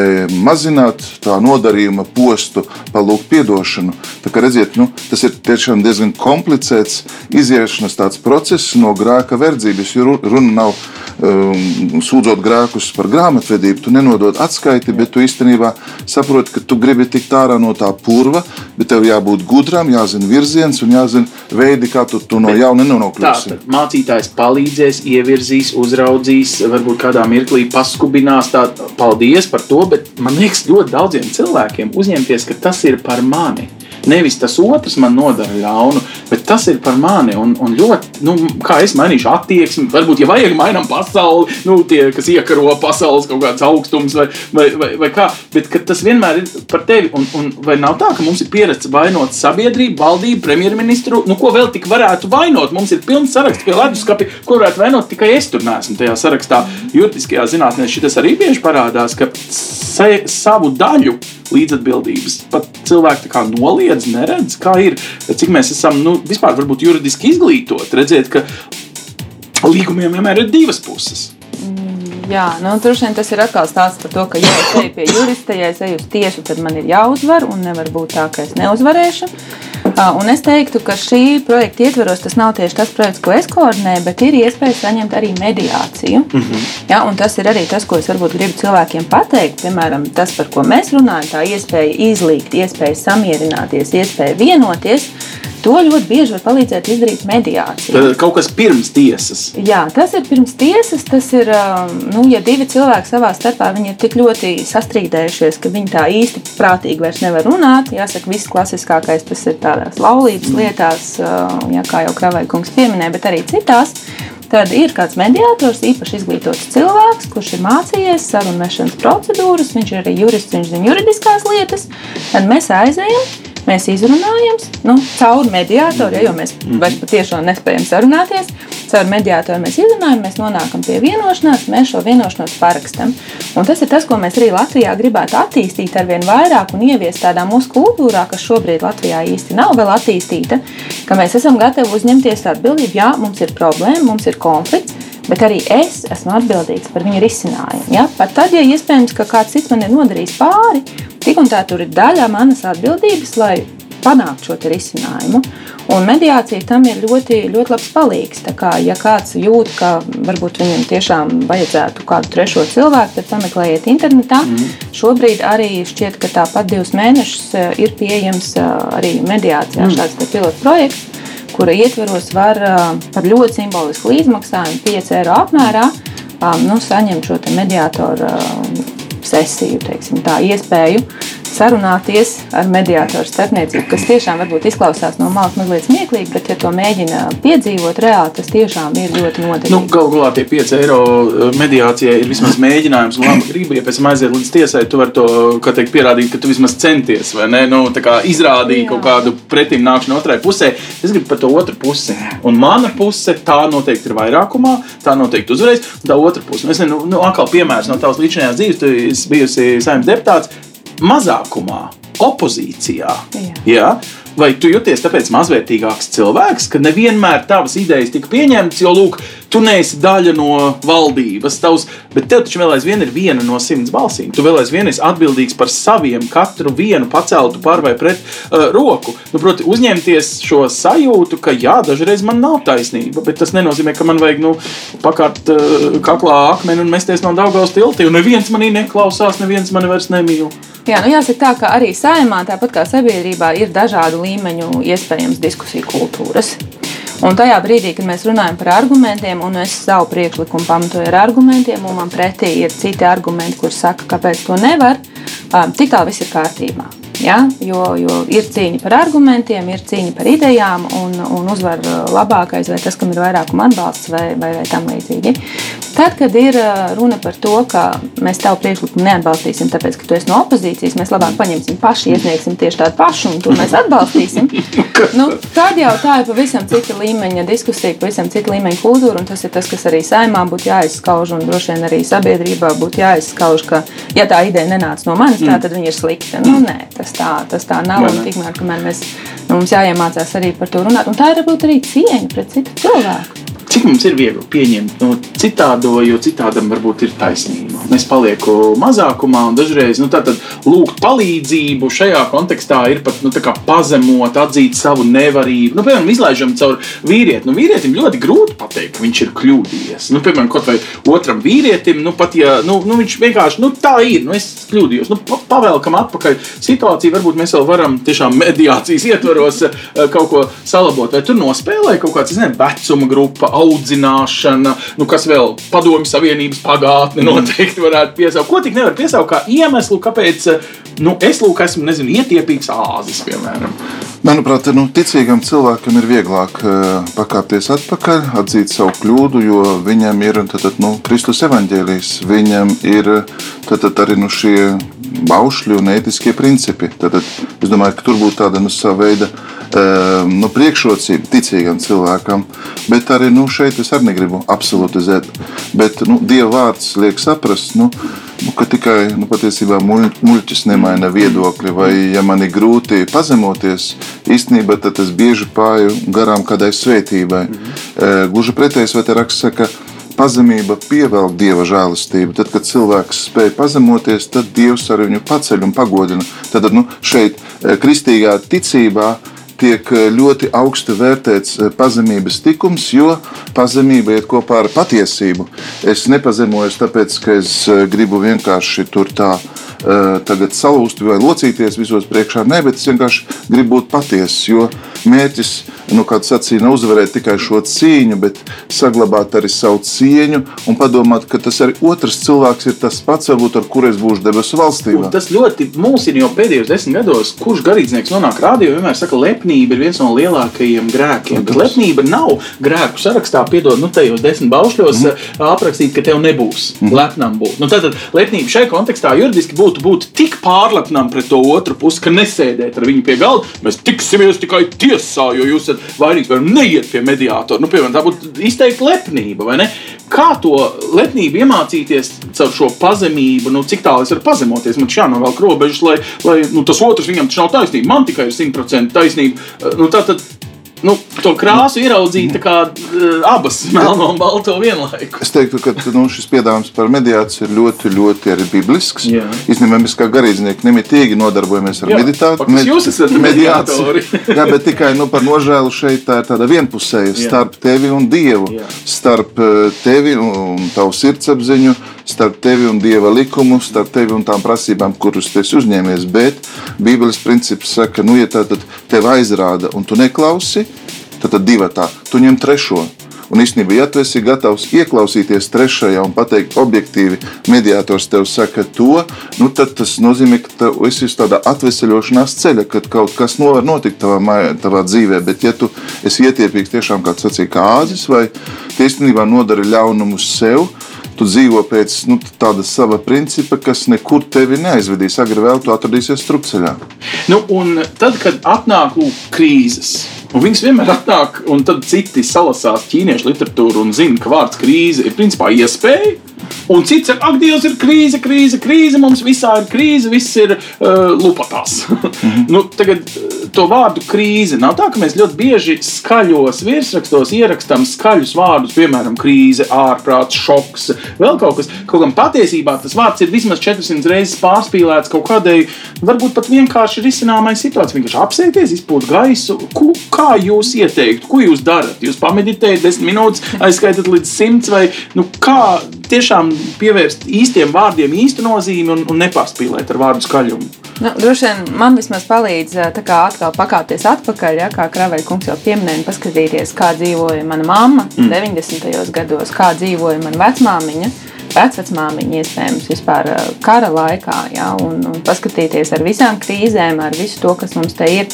mazināt tā nodarījuma postu, palūgt atdošanu. Redziet, nu, tas ir tiešām diezgan komplicēts iziešanas process no grēka verdzības, jo runa nav um, sūdzot grēkus par grāmatvedību, tu nenodod atskaiti, bet tu īstenībā saproti, ka tu gribi tikt ārā no tā purva, bet tev jābūt gudram, jāzina virziens un jāzina veidi, kā tu, tu no jauna nenokļūsi. Tā, mācītājs palīdzēs, ievirzīs, uzraudzīs, varbūt kādā mirklī paskubinās. Tā, paldies par to, bet man liekas, ļoti daudziem cilvēkiem uzņemties, ka tas ir par mani. Nevis tas otrs man nodara ļaunu, bet tas ir par mani. Un, un ļoti, nu, kā es mainīšu attieksmi, varbūt, ja vajag, mainām pasauli, nu, tie, kas iekaro pasaules kaut kāds augstums vai, vai, vai, vai kā. Bet tas vienmēr ir par tevi. Un, un vai nav tā, ka mums ir pieredze vainot sabiedrību, valdību, premjerministru? Nu, ko vēl tik varētu vainot? Mums ir pilns saraksts pie leduskapja, ko varētu vainot tikai es tur neesmu tajā sarakstā. Juridiskajā zinātnē šis arī bieži parādās, ka savu daļu līdzatbildības pat cilvēki noliedz, neredz, kā ir, cik mēs esam nu, vispār varbūt juridiski izglītoti, redzēt, ka līgumiem vienmēr ir divas puses. Jā, nu, droši vien tas ir atkal stāsts par to, ka, ja es eju pie jurista, ja es eju uz tiesu, tad man ir jāuzvar, un nevar būt tā, ka es neuzvarēšu. Un es teiktu, ka šī projekta ietvaros tas nav tieši tas projekts, ko es koordinēju, bet ir iespēja saņemt arī mediāciju. Mm -hmm. ja, tas ir arī tas, ko es varbūt gribu cilvēkiem pateikt. Piemēram, tas, par ko mēs runājam, tā iespēja izlīgt, iespēja samierināties, iespēja vienoties. To ļoti bieži var palīdzēt izdarīt mediācija. Kaut kas pirms tiesas. Jā, tas ir pirms tiesas. Tas ir, um, nu, ja divi cilvēki savā starpā ir tik ļoti sastrīdējušies, ka viņi tā īsti prātīgi vairs nevar runāt. Jāsaka, viss klasiskākais tas ir tādās laulības lietās, uh, jā, kā jau Kravaikungs pieminēja, bet arī citās. Tad ir kāds mediātors, īpaši izglītots cilvēks, kurš ir mācījies sarunu vešanas procedūras, viņš ir arī jurists, viņš zina juridiskās lietas. Tad mēs aizējam, mēs izrunājam, nu, caur mediātoru, ja, jo mēs vairs patiešām nespējam sarunāties. Caur mediātoru mēs izrunājam, mēs nonākam pie vienošanās, mēs šo vienošanos parakstam. Un tas ir tas, ko mēs arī Latvijā gribētu attīstīt ar vien vairāk un ieviest tādā mūsu kultūrā, kas šobrīd Latvijā īsti nav vēl attīstīta, ka mēs esam gatavi uzņemties atbildību. Jā, mums ir problēma, mums ir konflikts, bet arī es esmu atbildīgs par viņu risinājumu. Ja? Pat tad, ja iespējams, ka kāds cits man ir nodarījis pāri, tik un tā tur ir daļa manas atbildības, lai panāktu šo risinājumu. Un mediācija tam ir ļoti, ļoti labs palīgs. Tā kā, ja kāds jūt, ka varbūt viņam tiešām vajadzētu kādu trešo cilvēku, tad pameklējiet internetā. Mm. Šobrīd arī šķiet, ka tāpat divus mēnešus eh, ir pieejams eh, arī mediācijā mm. šāds pilots projekts kura ietveros var par ļoti simbolisku līdzmaksājumu, 5 eiro apmērā, nu, saņemt šo mediātoru sesiju, teiksim, tā iespēju sarunāties ar mediātoru starpniecību, kas tiešām varbūt izklausās no malas mazliet smieklīgi, bet, ja to mēģina piedzīvot reāli, tas tiešām ir ļoti noderīgi. Nu, Galu galā tie 5 eiro eh, mediācijai ir vismaz mēģinājums, un labi gribi, ja pēc tam aiziet līdz tiesai, tu vari to teikt, pierādīt, ka tu vismaz centies, vai ne? Nu, tā kā izrādīji kaut kādu pretim nākšanu otrai pusē. Es gribu par to otru pusi. Un mana puse tā noteikti ir vairākumā, tā noteikti uzvarēs. Un tā otra puse, nu, es nezinu, nu, atkal piemērs no tavas līdzinājās dzīves, tu esi bijusi saimnes deputāts mazākumā, opozīcijā. Jā. Jā? Vai tu jūties tāpēc mazvērtīgāks cilvēks, ka nevienmēr tavas idejas tika pieņemtas, jo, lūk, tu neesi daļa no valdības, tavs, bet tev taču vēl aizvien ir viena no simts balsīm. Tu vēl aizvien esi atbildīgs par saviem, katru vienu paceltu par vai pret uh, roku. Nu, proti, uzņemties šo sajūtu, ka jā, dažreiz man nav taisnība, bet tas nenozīmē, ka man vajag nu, pakārt uh, kaklā akmeni un mesties no Daugaus tilti, un neviens manī neklausās, neviens mani vairs nemīl. Jā, nu jāsaka tā, ka arī saimā, tāpat kā sabiedrībā, ir dažādu līmeņu iespējams diskusiju kultūras. Un tajā brīdī, kad mēs runājam par argumentiem, un es savu priekšlikumu pamatoju ar argumentiem, un man pretī ir citi argumenti, kuriem saka, kāpēc to nevar, tik tālu viss ir kārtībā. Ja? Jo, jo ir cīņa par argumentiem, ir cīņa par idejām, un, un uzvar labākais, vai tas, kam ir vairākuma atbalsts, vai, vai, vai tam līdzīgi. Tad, kad ir runa par to, ka mēs tavu priekšlikumu neatbalstīsim, tāpēc, ka tu esi no opozīcijas, mēs labāk paņemsim paši, iesniegsim tieši tādu pašu, un to mēs atbalstīsim. [LAUGHS] nu, tad jau tā ir pavisam cita līmeņa diskusija, pavisam cita līmeņa kultūra, un tas ir tas, kas arī saimā būtu jāizskauž, un droši vien arī sabiedrībā būtu jāizskauž, ka, ja tā ideja nenāca no manis, tā, tad viņa ir slikta. Nu, nē, tas tā, tas tā nav, un tikmēr, kamēr mēs, nu, mums jāiemācās arī par to runāt, un tā ir varbūt arī cieņa pret citu cilvēku. Cik mums ir viegli pieņemt no nu, citādo, jo citādam varbūt ir taisnība. Es palieku mazākumā, un dažreiz nu, lūgt palīdzību šajā kontekstā ir pat nu, pazemot, atzīt savu nevarību. Nu, piemēram, izlaižam caur vīrieti. Nu, vīrietim ļoti grūti pateikt, ka viņš ir kļūdījies. Nu, piemēram, kaut vai otram vīrietim, nu, pat ja nu, nu, viņš vienkārši nu, tā ir, nu, es kļūdījos. Nu, pavēlkam atpakaļ situāciju, varbūt mēs vēl varam tiešām mediācijas ietvaros eh, kaut ko salabot. Vai tur nospēlē kaut kāds, nezinu, vecuma grupa audzināšana, nu, kas vēl padomju savienības pagātne noteikti varētu piesaukt. Ko tik nevar piesaukt kā iemeslu, kāpēc nu, es lūk, esmu nezinu, ietiepīgs āzis, piemēram. Manuprāt, nu, ticīgam cilvēkam ir vieglāk uh, pakāpties atpakaļ, atzīt savu kļūdu, jo viņam ir tad, nu, Kristus evaņģēlijs, viņam ir tad, tad arī nu, šie baušļi un ētiskie principi. Tad, es domāju, ka tur būtu tāda nu, sava veida Ehm, nu, priekšrocība ticīgam cilvēkam, bet arī nu, šeit es arī negribu absolutizēt. Bet nu, Dieva vārds liek saprast, nu, nu, ka tikai nu, patiesībā muļķis nemaina viedokli, vai ja man ir grūti pazemoties, īstenībā tad es bieži pāri garām kādai svētībai. Mm -hmm. Gluži pretēji, vai raksts saka, pazemība pievelk dieva žēlastību. Tad, kad cilvēks spēj pazemoties, tad dievs arī viņu paceļ un pagodina. Tad nu, šeit, eh, kristīgā ticībā, tiek eh, ļoti augsti vērtēts eh, pazemības tikums, jo pazemība iet kopā ar patiesību. Es nepazemojos tāpēc, ka es gribu vienkārši tur tā tagad salūzt vai locīties visos priekšā. Nē, bet es vienkārši gribu būt patiess, jo mērķis ir nu, kāds sacīja, neuzvarēt tikai šo cīņu, bet saglabāt arī savu cieņu un padomāt, ka tas arī otrs cilvēks ir tas pats, varbūt, ar kuru es būšu debesu valstībā. Un tas ļoti mulsina jau pēdējos desmit gados, kurš garīdznieks nonāk rādio, vienmēr saka, lepnība ir viens no lielākajiem grēkiem. Bet lepnība nav grēku sarakstā, piedod, nu, tajos desmit baušļos mm. aprakstīt, ka tev nebūs mm. lepnam būt. Nu, tad lepnība šai kontekstā juridiski būtu būt tik pārlepnam pret to otru pusi, ka nesēdēt ar viņu pie galda. Mēs tiksimies tikai tiesā, jo jūs esat vainīgs, piemēram, neiet pie mediātora. Nu, piemēram, tā būtu izteikti lepnība, vai ne? Kā to lepnību iemācīties caur šo pazemību, nu, cik tālu es varu pazemoties? Man šā nav vēl robežas, lai, lai nu, tas otrs viņam taču nav taisnība. Man tikai ir 100% taisnība. Nu, tā tad nu, to krāsu ieraudzīt kā uh, abas [LAUGHS] melno un balto vienlaikus. Es teiktu, ka nu, šis piedāvājums par mediāciju ir ļoti, ļoti arī biblisks. Īstenībā mēs kā garīdznieki nemitīgi nodarbojamies ar meditāciju. Med, jūs esat mediātori. [LAUGHS] jā, bet tikai nu, par nožēlu šeit tā ir tāda vienpusēja starp tevi un Dievu, jā. starp tevi un tavu sirdsapziņu, starp tevi un Dieva likumu, starp tevi un tām prasībām, kuras tu esi uzņēmies. Bet Bībeles princips saka, nu, ja tā tad tev aizrāda un tu neklausi, tad, tad divi tā, tu ņem trešo. Un īstenībā, ja tu esi gatavs ieklausīties trešajā un pateikt objektīvi, mediātors tev saka to, nu, tad tas nozīmē, ka tu esi uz tādā atvesaļošanās ceļa, kad kaut kas no var notikt tavā, mājā, tavā dzīvē. Bet, ja tu esi ietiepīgs tiešām kā sacīja kāzis, vai īstenībā nodara ļaunumu sev, tu dzīvo pēc nu, tāda sava principa, kas nekur tevi neaizvedīs. Agri vēl tu atradīsies strupceļā. Nu, un tad, kad atnāk lūk, krīzes, un viņas vienmēr atnāk, un tad citi salasās ķīniešu literatūru un zina, ka vārds krīze ir principā iespēja. Un cits saka, ak, Dievs, ir krīze, krīze, krīze, mums visā ir krīze, viss ir uh, lupatās. -hmm. [LAUGHS] nu, tagad to vārdu krīze nav tā, ka mēs ļoti bieži skaļos virsrakstos ierakstām skaļus vārdus, piemēram, krīze, ārprāts, šoks, vēl kaut kas. Kaut gan patiesībā tas vārds ir vismaz 400 reizes pārspīlēts kaut kādai, varbūt pat vienkārši risināmai situācijai. Vienkārši apsēties, izpūt gaisu. Ko, kā jūs ieteiktu, ko jūs darat? Jūs pameditējat 10 minūtes, aizskaitat līdz 100 vai nu, kā tiešām pievērst īstiem vārdiem īstu nozīmi un, un nepārspīlēt ar vārdu skaļumu. Nu, droši vien man vismaz palīdz kā atkal pakāpties atpakaļ, ja, kā Kraveļa kungs jau pieminēja, paskatīties, kā dzīvoja mana mamma mm. 90. gados, kā dzīvoja mana vecmāmiņa vecmāmiņa iespējams vispār kara laikā, ja, un, un paskatīties ar visām krīzēm, ar visu to, kas mums te ir.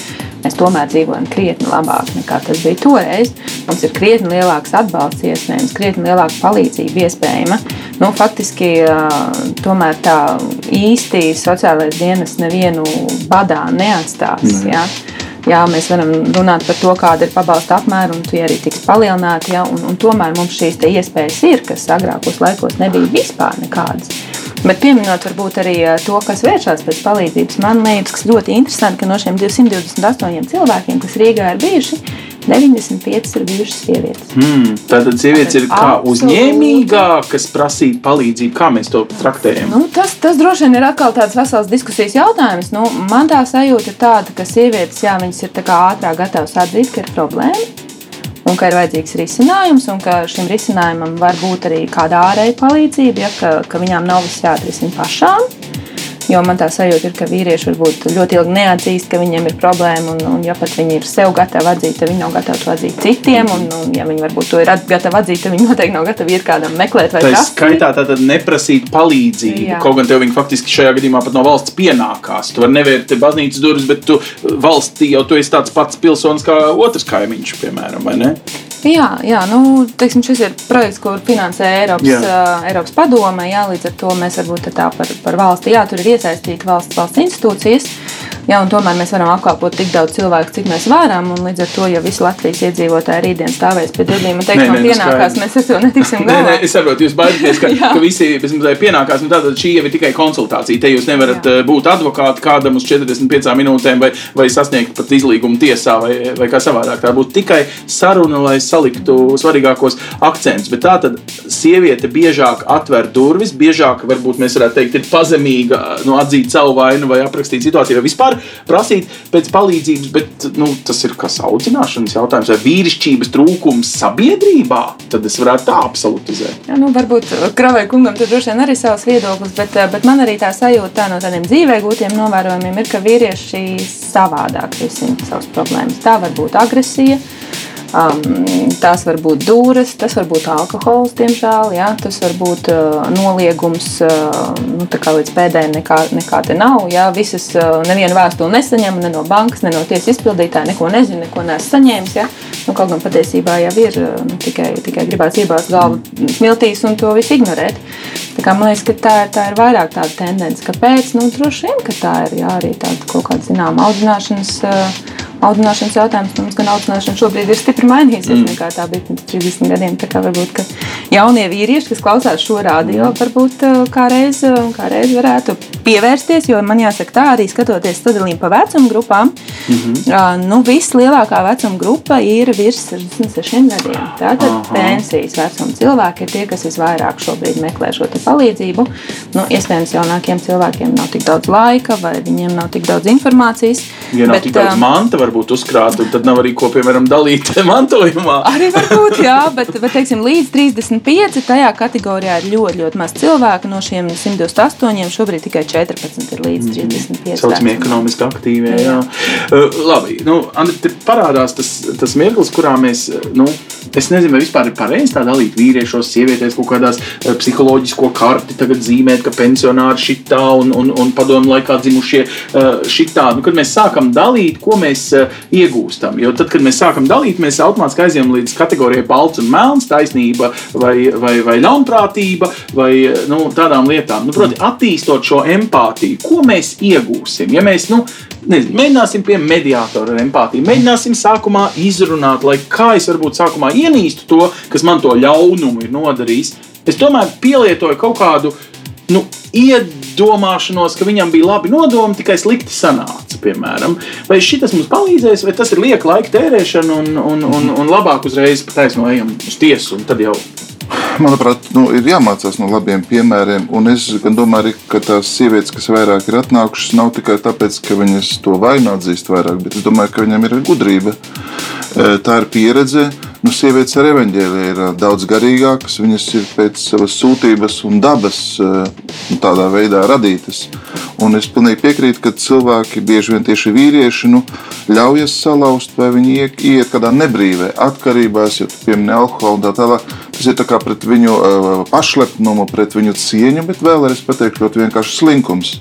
Mēs tomēr dzīvojam krietni labāk nekā tas bija toreiz. Mums ir krietni lielāks atbalsts iespējams, krietni lielāka palīdzība iespējama. Nu, faktiski tomēr tā īsti sociālais dienas nevienu badā neatstās. Mm. Ja? Jā, mēs varam runāt par to, kāda ir pabalsta apmēra, un tie arī tiks palielināti. Ja, un, un tomēr mums šīs iespējas ir, kas agrākos laikos nebija vispār nekādas. Bet pieminot varbūt arī to, kas vēršas pēc palīdzības, man liekas ļoti interesanti, ka no šiem 228 cilvēkiem, kas Rīgā ir bijuši, 95 ir bijušas sievietes. Hmm, tātad sievietes ir kā uzņēmīgākas prasīt palīdzību. Kā mēs to traktējam? Nu, tas, tas droši vien ir atkal tāds vesels diskusijas jautājums. Nu, man tā sajūta ir tāda, ka sievietes, jā, viņas ir ātrāk gatavas atzīt, ka ir problēma. Un ka ir vajadzīgs risinājums, un ka šim risinājumam var būt arī kāda ārēja palīdzība, ja, ka, ka viņām nav viss jāatrisina pašām. Jo man tā sajūta ir, ka vīrieši varbūt ļoti ilgi neatzīst, ka viņiem ir problēma. Un, un ja pat viņi ir sev gatavi atzīt, tad viņi nav gatavi to atzīt citiem. Un, un ja viņi varbūt to ir gatavi atzīt, tad viņi noteikti nav gatavi iet kādam meklēt vai tā. Tas skaitā tātad neprasīt palīdzību. Jā. Kaut gan tev viņi faktiski šajā gadījumā pat no valsts pienākās. Tu vari nevērt baznīcas durvis, bet tu valstī jau tu esi tāds pats pilsonis kā otrs kaimiņš, piemēram, vai ne? Jā, jā nu, teiksim, šis ir projekts, ko finansē Eiropas, uh, Eiropas padome. Jā, līdz ar to mēs varbūt tā par, par valsti, jā, tur ir iesaistīti valsts, valsts institūcijas. Ja, tomēr mēs varam apkalpot tik daudz cilvēku, cik mēs varam. Līdz ar to, ja visi Latvijas iedzīvotāji rītdien stāvēs pie durvīm un teiks, ka pienākās, mēs ar to netiksim galā. Nē, nē, es saprotu, jūs baidāties, ka, [LAUGHS] ka visi pienākās. Nu, tātad šī jau ir tikai konsultācija. Te jūs nevarat jā. Eh, būt advokāti kādam uz 45 minūtēm vai, vai sasniegt pat izlīgumu tiesā vai, vai kā savādāk. Tā būtu tikai saruna, lai saliktu svarīgākos akcentus. Bet tā tad sieviete biežāk atver durvis, biežāk varbūt mēs varētu teikt, ir pazemīga nu, atzīt savu vainu vai aprakstīt situāciju vai vispār prasīt pēc palīdzības, bet nu, tas ir kas audzināšanas jautājums vai vīrišķības trūkums sabiedrībā. Tad es varētu tā absolutizēt. Jā, nu, varbūt Kravai kungam tur droši vien arī savs viedoklis, bet, eh, bet man arī tā sajūta tā no tādiem dzīvē gūtiem novērojumiem ir, ka vīrieši savādāk risina savas problēmas. Tā var būt agresija Um, tās var būt dūres, tas var būt alkohols, diemžēl. Jā, tas var būt uh, noliegums, uh, nu, tā kā līdz pēdējiem nekā, nekā te nav. Jā, visas, uh, nevienu vēstuli nesaņem, ne no bankas, ne no tiesas izpildītāja, neko nezinu, neko neesmu saņēmis. Jā. Nu, kaut gan patiesībā jau ir nu, tikai, tikai gribēts iebāzt galvu smiltīs un to visu ignorēt. Tā kā, man liekas, ka tā, tā ir vairāk tāda tendence. Kāpēc? Nu, droši vien, ka tā ir jā, arī tāda kaut kāda zināma audzināšanas. Uh, audzināšanas jautājums. Mums gan audzināšana šobrīd ir stipri mainījusies mm. nekā tā bija pirms 30 gadiem. Tā kā varbūt jaunie vīrieši, kas klausās šo rādio, mm. varbūt uh, kādreiz, uh, kādreiz varētu pievērsties. Jo man jāsaka, tā arī skatoties sadalījumu pa vecuma grupām, mm -hmm. nu, vislielākā vecuma grupa ir virs 66 gadiem. Tātad Aha. pensijas vecuma cilvēki ir tie, kas visvairāk šobrīd meklē šo palīdzību. Nu, iespējams, jaunākiem cilvēkiem nav tik daudz laika, vai viņiem nav tik daudz informācijas. Ja bet, tik daudz manta, varbūt uzkrāt, un tad nav arī ko, piemēram, dalīt [LAUGHS] mantojumā. arī varbūt, jā, bet, bet teiksim, līdz 30 125. Tajā kategorijā ir ļoti, ļoti maz cilvēku. No šiem 128 šobrīd tikai 14 ir līdz 35. Saucamie ekonomiski aktīvie. Jā. Uh, labi, nu, Andri, parādās tas, tas mirklis, kurā mēs, nu, es nezinu, vai vispār ir pareizi tā dalīt vīriešos, sievietēs kaut kādās uh, psiholoģisko karti tagad zīmēt, ka pensionāri šitā un, un, un padomu laikā dzimušie uh, šitā. Nu, kad mēs sākam dalīt, ko mēs uh, iegūstam. Jo tad, kad mēs sākam dalīt, mēs automātiski aizjām līdz kategorijai balts un melns, taisnība vai, vai, vai ļaunprātība vai nu, tādām lietām. Nu, proti, attīstot šo empātiju, ko mēs iegūsim? Ja mēs nu, nezinu, mēģināsim pie mediātora ar empātiju, mēģināsim sākumā izrunāt, lai kā es varbūt sākumā ienīstu to, kas man to ļaunumu ir nodarījis. Es tomēr pielietoju kaut kādu nu, iedomāšanos, ka viņam bija labi nodomi, tikai slikti sanāca. Piemēram. Vai šis mums palīdzēs, vai tas ir lieka laika tērēšana un, un, un, un labāk uzreiz taisno ejam uz tiesu un tad jau [LAUGHS] manuprāt, nu, ir jāmācās no labiem piemēriem. Un es domāju, ka tās sievietes, kas vairāk ir atnākušas, nav tikai tāpēc, ka viņas to vainu atzīst vairāk, bet es domāju, ka viņam ir gudrība. Tā ir pieredze, Nu, sievietes ar evaņģēliju ir daudz garīgākas, viņas ir pēc savas sūtības un dabas nu, tādā veidā radītas. Un es pilnīgi piekrītu, ka cilvēki, bieži vien tieši vīrieši, nu, ļaujas salauzt, vai viņi iet kādā nebrīvē, atkarībās, jo piemini alkoholu un tā tālāk. Tas ir tā kā pret viņu pašlepnumu, pret viņu cieņu, bet vēl arī es pateiktu, ļoti vienkārši slinkums.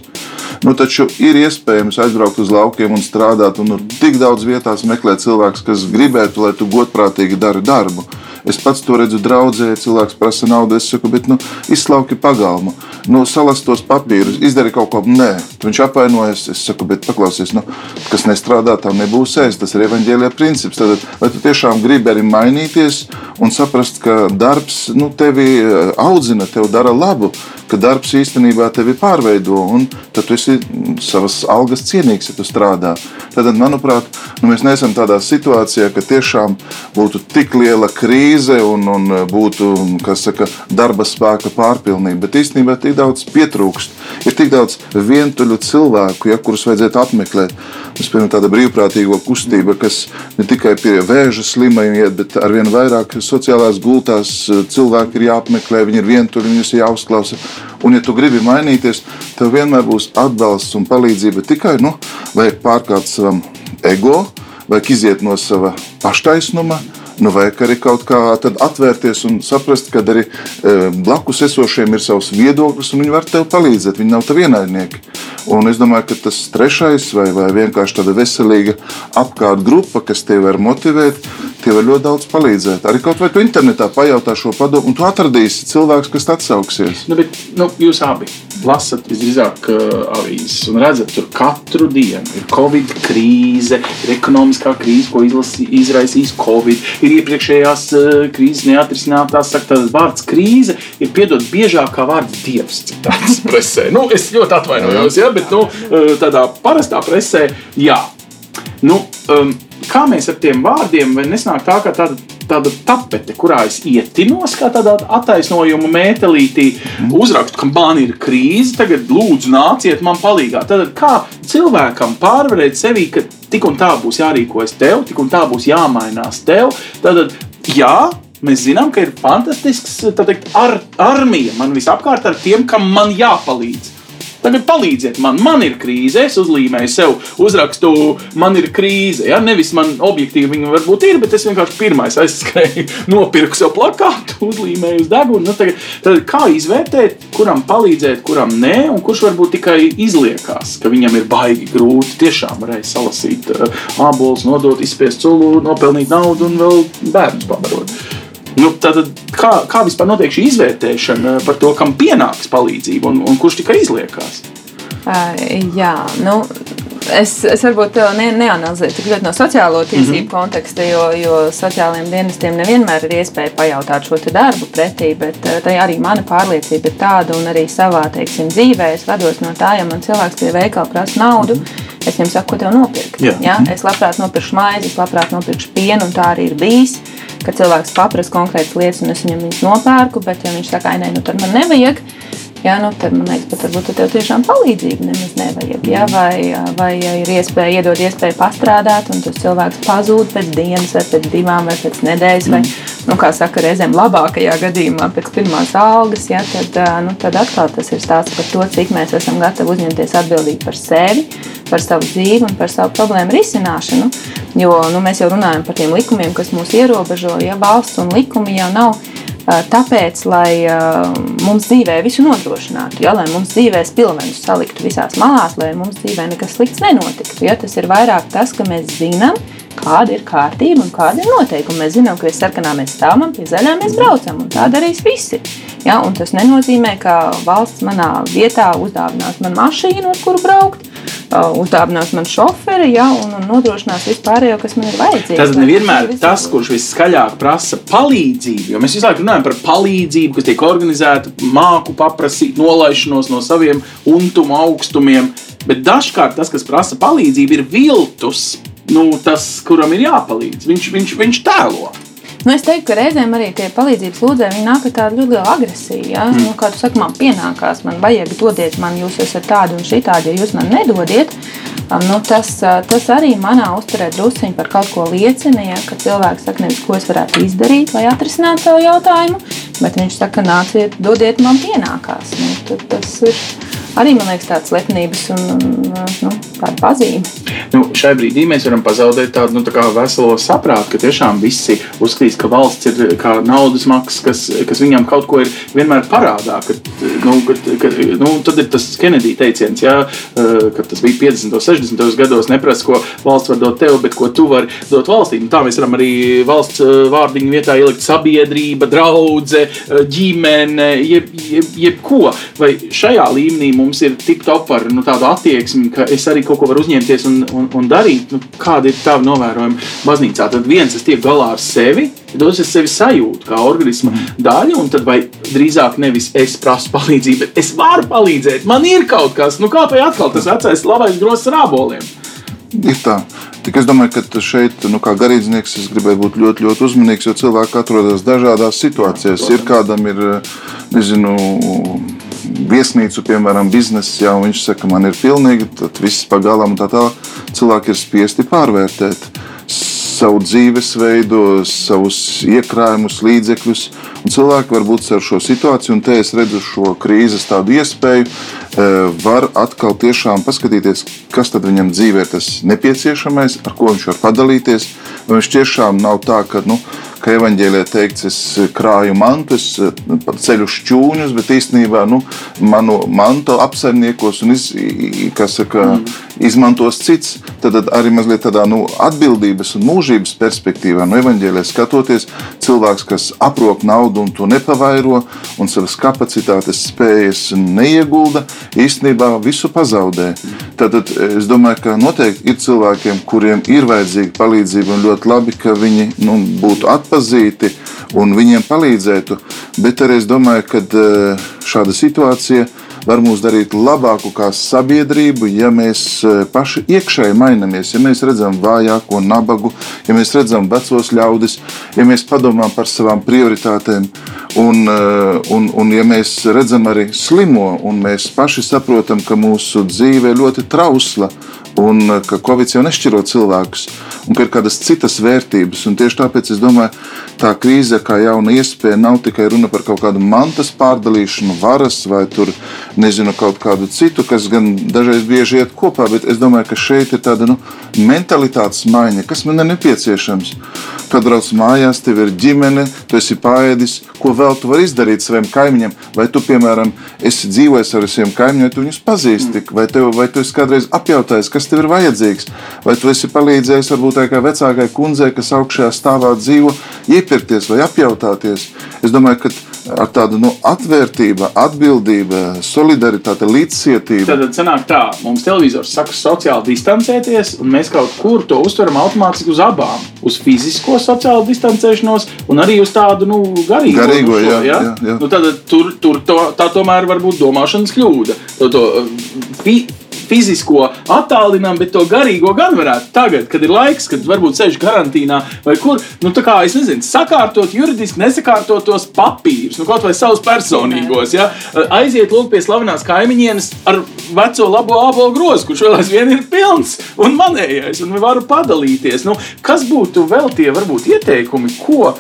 Nu, taču ir iespējams aizbraukt uz laukiem un strādāt, un nu, tik daudz vietās meklēt cilvēkus, kas gribētu, lai tu godprātīgi dari darbu. Es pats to redzu draudzē, cilvēks prasa naudu, es saku, bet nu, izslauki pagalmu, nu, salas tos papīrus, izdari kaut ko. Nē, viņš apvainojas. Es saku, bet paklausies, nu, kas nestrādā, tam nebūs ēst. Tas ir evaņģēlijā princips. Tad, vai tu tiešām gribi arī mainīties un saprast, ka darbs nu, tevi eh, audzina, tev dara labu, ka darbs īstenībā tevi pārveido, un tad tu esi savas algas cienīgs, ja tu strādā. Tad, manuprāt, nu, mēs neesam tādā situācijā, ka tiešām būtu tik liela krīze krīze un, un būtu saka, darba spēka pārpilnība. Bet īstenībā tik daudz pietrūkst. Ir tik daudz vientuļu cilvēku, ja, kurus vajadzētu apmeklēt. Mums ir tāda brīvprātīgo kustība, kas ne tikai pie vēža slimajiem iet, bet ar vien vairāk sociālās gultās cilvēki ir jāapmeklē, viņi ir vientuļi, viņus ir jāuzklausa. Un, ja tu gribi mainīties, tev vienmēr būs atbalsts un palīdzība tikai nu, vajag pārkāpt savam ego, vajag iziet no sava paštaisnuma Nu, vajag arī kaut kā atvērties un saprast, ka arī e, blakus esošiem ir savs viedoklis, un viņi var tev palīdzēt. Viņi nav tev ienaidnieki. Un es domāju, ka tas trešais, vai, vai vienkārši tāda veselīga apkārt grupa, kas tevi var motivēt, tie var ļoti daudz palīdzēt. Arī kaut vai tu internetā pajautā šo padomu, un tu atradīsi cilvēku, kas atsauksies. Nu, bet, nu, jūs abi lasat visdrīzāk uh, avīzes un redzat, tur katru dienu ir Covid krīze, ir ekonomiskā krīze, ko izlasi, izraisīs Covid, ir iepriekšējās uh, krīzes neatrisinātās. Saka, tas vārds krīze ir piedod biežāk kā vārds dievs. Citāts presē. Nu, es ļoti atvainojos, ja, bet nu, uh, tādā parastā presē, jā. Nu, um, kā mēs ar tiem vārdiem, vai nesnāk tā, ka tāda, tāda tapete, kurā es ietinos, kā tādā attaisnojuma mētelītī, uzrakstu, ka man ir krīze, tagad lūdzu nāciet man palīgā. Tad kā cilvēkam pārvarēt sevi, ka tik un tā būs jārīkojas tev, tik un tā būs jāmainās tev, tad jā. Mēs zinām, ka ir fantastisks teikt, ar, armija man visapkārt ar tiem, kam man jāpalīdz. Tagad palīdziet man, man ir krīze. Es uzlīmēju sev, uzrakstu, man ir krīze. Ja? Nevis man objektīvi viņa varbūt ir, bet es vienkārši pirmais aizskrēju, [LAUGHS] nopirku sev plakātu, uzlīmēju uz degunu. Nu, tagad, tad kā izvērtēt, kuram palīdzēt, kuram nē, un kurš varbūt tikai izliekās, ka viņam ir baigi grūti tiešām varēja salasīt uh, ābolus, nodot, izspiest culu, nopelnīt naudu un vēl bērnus pabarot. Nu, tad, kā, kā vispār notiek šī izvērtēšana par to, kam pienāks palīdzība un, un kurš tikai izliekās? Uh, jā, nu, es, es varbūt ne, neanalizēju tik ļoti no sociālo tiesību mm -hmm. konteksta, jo, jo sociālajiem dienestiem nevienmēr ir iespēja pajautāt šo darbu pretī, bet tā arī mana pārliecība ir tāda, un arī savā teiksim, dzīvē es vados no tā, ja man cilvēks pie veikala prasa naudu. Mm -hmm. Es viņam saku, ko tev nopirkt. Jā. Ja? Es labprāt nopirkšu maizi, es labprāt nopirkšu pienu, un tā arī ir bijis ka cilvēks paprasa konkrētas lietas, un es viņam viņas nopērku, bet, ja viņš saka, nē, nu tad man nevajag, jā, nu, tad man liekas, pat varbūt tev tiešām palīdzību nemaz nevajag. Jā, vai, vai ir iespēja iedot iespēju pastrādāt, un tas cilvēks pazūd pēc dienas, vai pēc divām, vai pēc nedēļas, vai, nu, kā saka, reizēm labākajā gadījumā pēc pirmās algas, ja, tad, nu, tad atkal tas ir stāsts par to, cik mēs esam gatavi uzņemties atbildību par sevi, par savu dzīvi un par savu problēmu risināšanu. Jo nu, mēs jau runājam par tiem likumiem, kas mūs ierobežo, ja valsts un likumi jau nav tāpēc, lai mums dzīvē visu nodrošinātu, ja, lai mums dzīvē spilvenus saliktu visās malās, lai mums dzīvē nekas slikts nenotiktu. Ja, tas ir vairāk tas, ka mēs zinām, kāda ir kārtība un kāda ir noteikuma. Mēs zinām, ka pie sarkanā mēs stāvam, pie zaļā mēs braucam, un tā darīs visi. Ja, un tas nenozīmē, ka valsts manā vietā uzdāvinās man mašīnu, ar kuru braukt uzdāvinās man šoferi ja, un, un nodrošinās vispārējo, kas man ir vajadzīgs. Tas nevienmēr ir tas, kurš viskaļāk prasa palīdzību. Jo mēs visu laiku runājam par palīdzību, kas tiek organizēta, māku paprasīt, nolaišanos no saviem untuma augstumiem. Bet dažkārt tas, kas prasa palīdzību, ir viltus. Nu, tas, kuram ir jāpalīdz, viņš, viņš, viņš tēlo. Nu, es teiktu, ka reizēm arī tie palīdzības lūdzēji nāk ar tādu ļoti lielu agresiju. Ja? Mm. Nu, kā tu saki, man pienākās, man vajag dodiet man, jūs esat tādi un šitādi, ja jūs man nedodiet. Nu, tas, tas arī manā uzturē druskuļi par kaut ko liecina. Ja, ka cilvēks saka, nevis ko es varētu izdarīt, lai atrisinātu savu jautājumu, bet viņš saka, nāciet, dodiet man pienākās. Nu, tas ir arī man liekas, tāds lepnības un, un nu, tāda pazīme. Nu, šai brīdī mēs varam pazaudēt tādu nu, tā veselo saprātu, ka tiešām visi uzskatīs, ka valsts ir kā naudas maks, kas, kas viņam kaut ko ir vienmēr parādā. Kad, nu, kad, kad, nu, tad ir tas Kenedija teiciens, jā, ka tas bija 50. un 60. gados. Neprasa, ko valsts var dot tev, bet ko tu vari dot valstī. Nu, tā mēs varam arī valsts vārdiņu vietā ielikt sabiedrība, draudzene, ģimene, jeb, jeb, jebko. Vai šajā līmenī mums ir tip top ar nu, tādu attieksmi, ka es arī kaut ko varu uzņemties un, un, un darīt. Nu, kāda ir tava novērojuma baznīcā? Tad viens es tiek galā ar sevi, otrs es sevi sajūtu kā organisma mm. daļu, un tad vai drīzāk nevis es prasu palīdzību, bet es varu palīdzēt. Man ir kaut kas, nu kā vai atkal tas vecais labais grozs ar āboliem. Ir tā. Tik es domāju, ka šeit, nu, kā garīdznieks, es gribēju būt ļoti, ļoti uzmanīgs, jo cilvēki atrodas dažādās situācijās. Ir kādam ir, nezinu, viesnīcu, piemēram, biznesa, ja viņš saka, man ir pilnīgi, tad viss pagalām tā tālāk. Cilvēki ir spiesti pārvērtēt savu dzīvesveidu, savus iekrājumus, līdzekļus. Un cilvēki var būt ar šo situāciju, un te es redzu šo krīzes tādu iespēju, e, var atkal tiešām paskatīties, kas tad viņam dzīvē ir tas nepieciešamais, ar ko viņš var padalīties. Viņš tiešām nav tā, ka. Nu, ka evanģēlē teikts, es krāju mantu, es eh, ceļu šķūņus, bet īstenībā nu, manu mantu apsaimniekos un iz, saka, mm. izmantos cits. Tad arī mazliet tādā nu, atbildības un mūžības perspektīvā, no evanģēlē skatoties, cilvēks, kas aprok naudu un to nepavairo un savas kapacitātes spējas neiegulda, īstenībā visu pazaudē. Tad es domāju, ka noteikti ir cilvēkiem, kuriem ir vajadzīga palīdzība un ļoti labi, ka viņi nu, būtu atpakaļ atpazīti un viņiem palīdzētu. Bet arī es domāju, ka eh, šāda situācija var mūs darīt labāku kā sabiedrību, ja mēs eh, paši iekšēji mainamies, ja mēs redzam vājāko, nabagu, ja mēs redzam vecos ļaudis, ja mēs padomājam par savām prioritātēm, un, eh, un, un ja mēs redzam arī slimo, un mēs paši saprotam, ka mūsu dzīve ir ļoti trausla, un ka Covid jau nešķiro cilvēkus, un ka ir kādas citas vērtības. Un tieši tāpēc es domāju, tā krīze kā jauna iespēja nav tikai runa par kaut kādu mantas pārdalīšanu, varas vai tur, nezinu, kaut kādu citu, kas gan dažreiz bieži iet kopā, bet es domāju, ka šeit ir tāda nu, mentalitātes maiņa, kas man ir nepieciešams. Kad brauc mājās, tev ir ģimene, tu esi pāēdis, ko vēl tu vari izdarīt saviem kaimiņiem. Vai tu, piemēram, esi dzīvojis ar saviem kaimiņiem, tu viņus pazīsti, vai, tev, vai tu esi kādreiz apjautājis, kas tev ir vajadzīgs, vai tu esi palīdzējis varbūt tā kā vecākai kundzei, kas augšējā stāvā dzīvo, iepirkties vai apjautāties. Es domāju, ka ar tādu nu, atvērtību, atbildību, solidaritāti, līdzcietību. Tad sanāk tā, mums televizors saka sociāli distancēties, un mēs kaut kur to uztveram automātiski uz abām. Uz fizisko sociālo distancēšanos un arī uz tādu nu, garīgo. garīgo šo, jā, ja? jā, jā. Nu, tad, tur tur to, tā tomēr var būt domāšanas kļūda. To, to, fi, fizisko attālinām, bet to garīgo gan varētu tagad, kad ir laiks, kad varbūt sēž karantīnā vai kur. Nu, tā kā es nezinu, sakārtot juridiski nesakārtotos papīrus, nu, kaut vai savus personīgos. Ja? Aiziet lūk pie slavenās kaimiņienes ar veco labo ābolu grozu, kurš vēl aizvien ir pilns un manējais, un varu padalīties. Nu, kas būtu vēl tie varbūt ieteikumi, ko?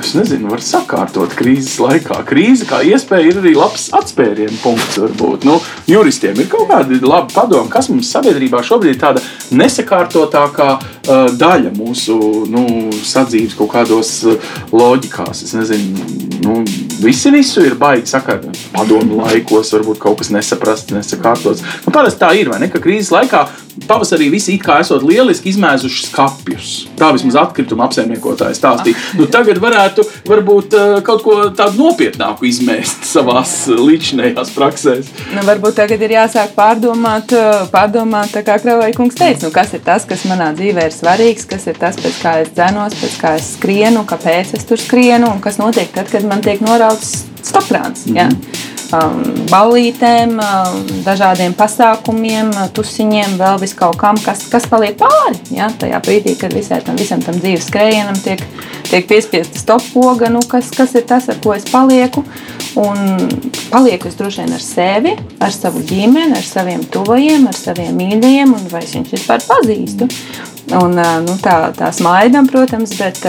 Es nezinu, var sakārtot krīzes laikā. Krīze kā iespēja ir arī labs atspērienu punkts. Varbūt. Nu, juristiem ir kaut kādi labi padomi, kas mums sabiedrībā šobrīd ir tāda nesakārtotākā uh, daļa mūsu nu, sadzīves kaut kādos uh, loģikās. Es nezinu, nu, visi visu ir baigi sakārtot. Padomu laikos varbūt kaut kas nesaprasts, nesakārtots. Nu, parasti tā ir, vai ne? Ka krīzes laikā pavasarī visi it kā esot lieliski izmēzuši skapjus. Tā vismaz atkrituma apsaimniekotāji stāstīja. Nu, tagad varētu varbūt uh, kaut ko tādu nopietnāku izmēst [LAUGHS] savās līdzinējās praksēs. Nu, varbūt tagad ir jāsāk pārdomāt, uh, pārdomāt kā Kravai kungs teica, nu, kas ir tas, kas manā dzīvē ir svarīgs, kas ir tas, pēc kā es dzenos, pēc kā es skrienu, kāpēc es tur skrienu un kas notiek tad, kad man tiek norauts stoprāns. Mm -hmm. Ja? Um, ballītēm, um, dažādiem pasākumiem, tusiņiem, vēl vis kaut kam, kas, kas paliek pāri. Ja? Tajā brīdī, kad visai tam, visam tam dzīves skrējienam tiek, tiek piespiesta stoppoga, nu, kas, kas ir tas, ar ko es palieku. Un palieku es droši vien ar sevi, ar savu ģimeni, ar saviem tuvajiem, ar saviem mīļajiem, un vai es viņus vispār pazīstu. Un, nu, tā, tā smaidām, protams, bet,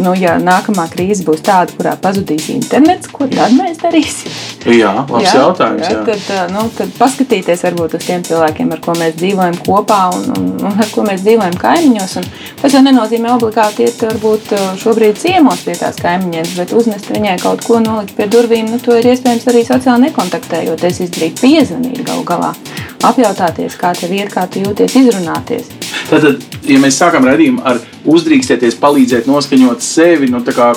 nu, ja nākamā krīze būs tāda, kurā pazudīs internets, ko tad mēs darīsim? Jā, labs jā, jautājums. Jā. Jā. Tad, nu, tad paskatīties varbūt uz tiem cilvēkiem, ar ko mēs dzīvojam kopā un, un, un ar ko mēs dzīvojam kaimiņos. Un tas jau nenozīmē obligāti iet varbūt šobrīd ciemos pie tās kaimiņienes, bet uznest viņai kaut ko nolikt pie durvīm, nu, to ir iespējams arī sociāli nekontaktējoties, izdarīt piezvanīt galu galā, apjautāties, kā tev iet, kā tu jūties, izrunāties. Tātad, ja mēs sākam redzējumu ar uzdrīkstēties, palīdzēt, noskaņot sevi, nu, kā,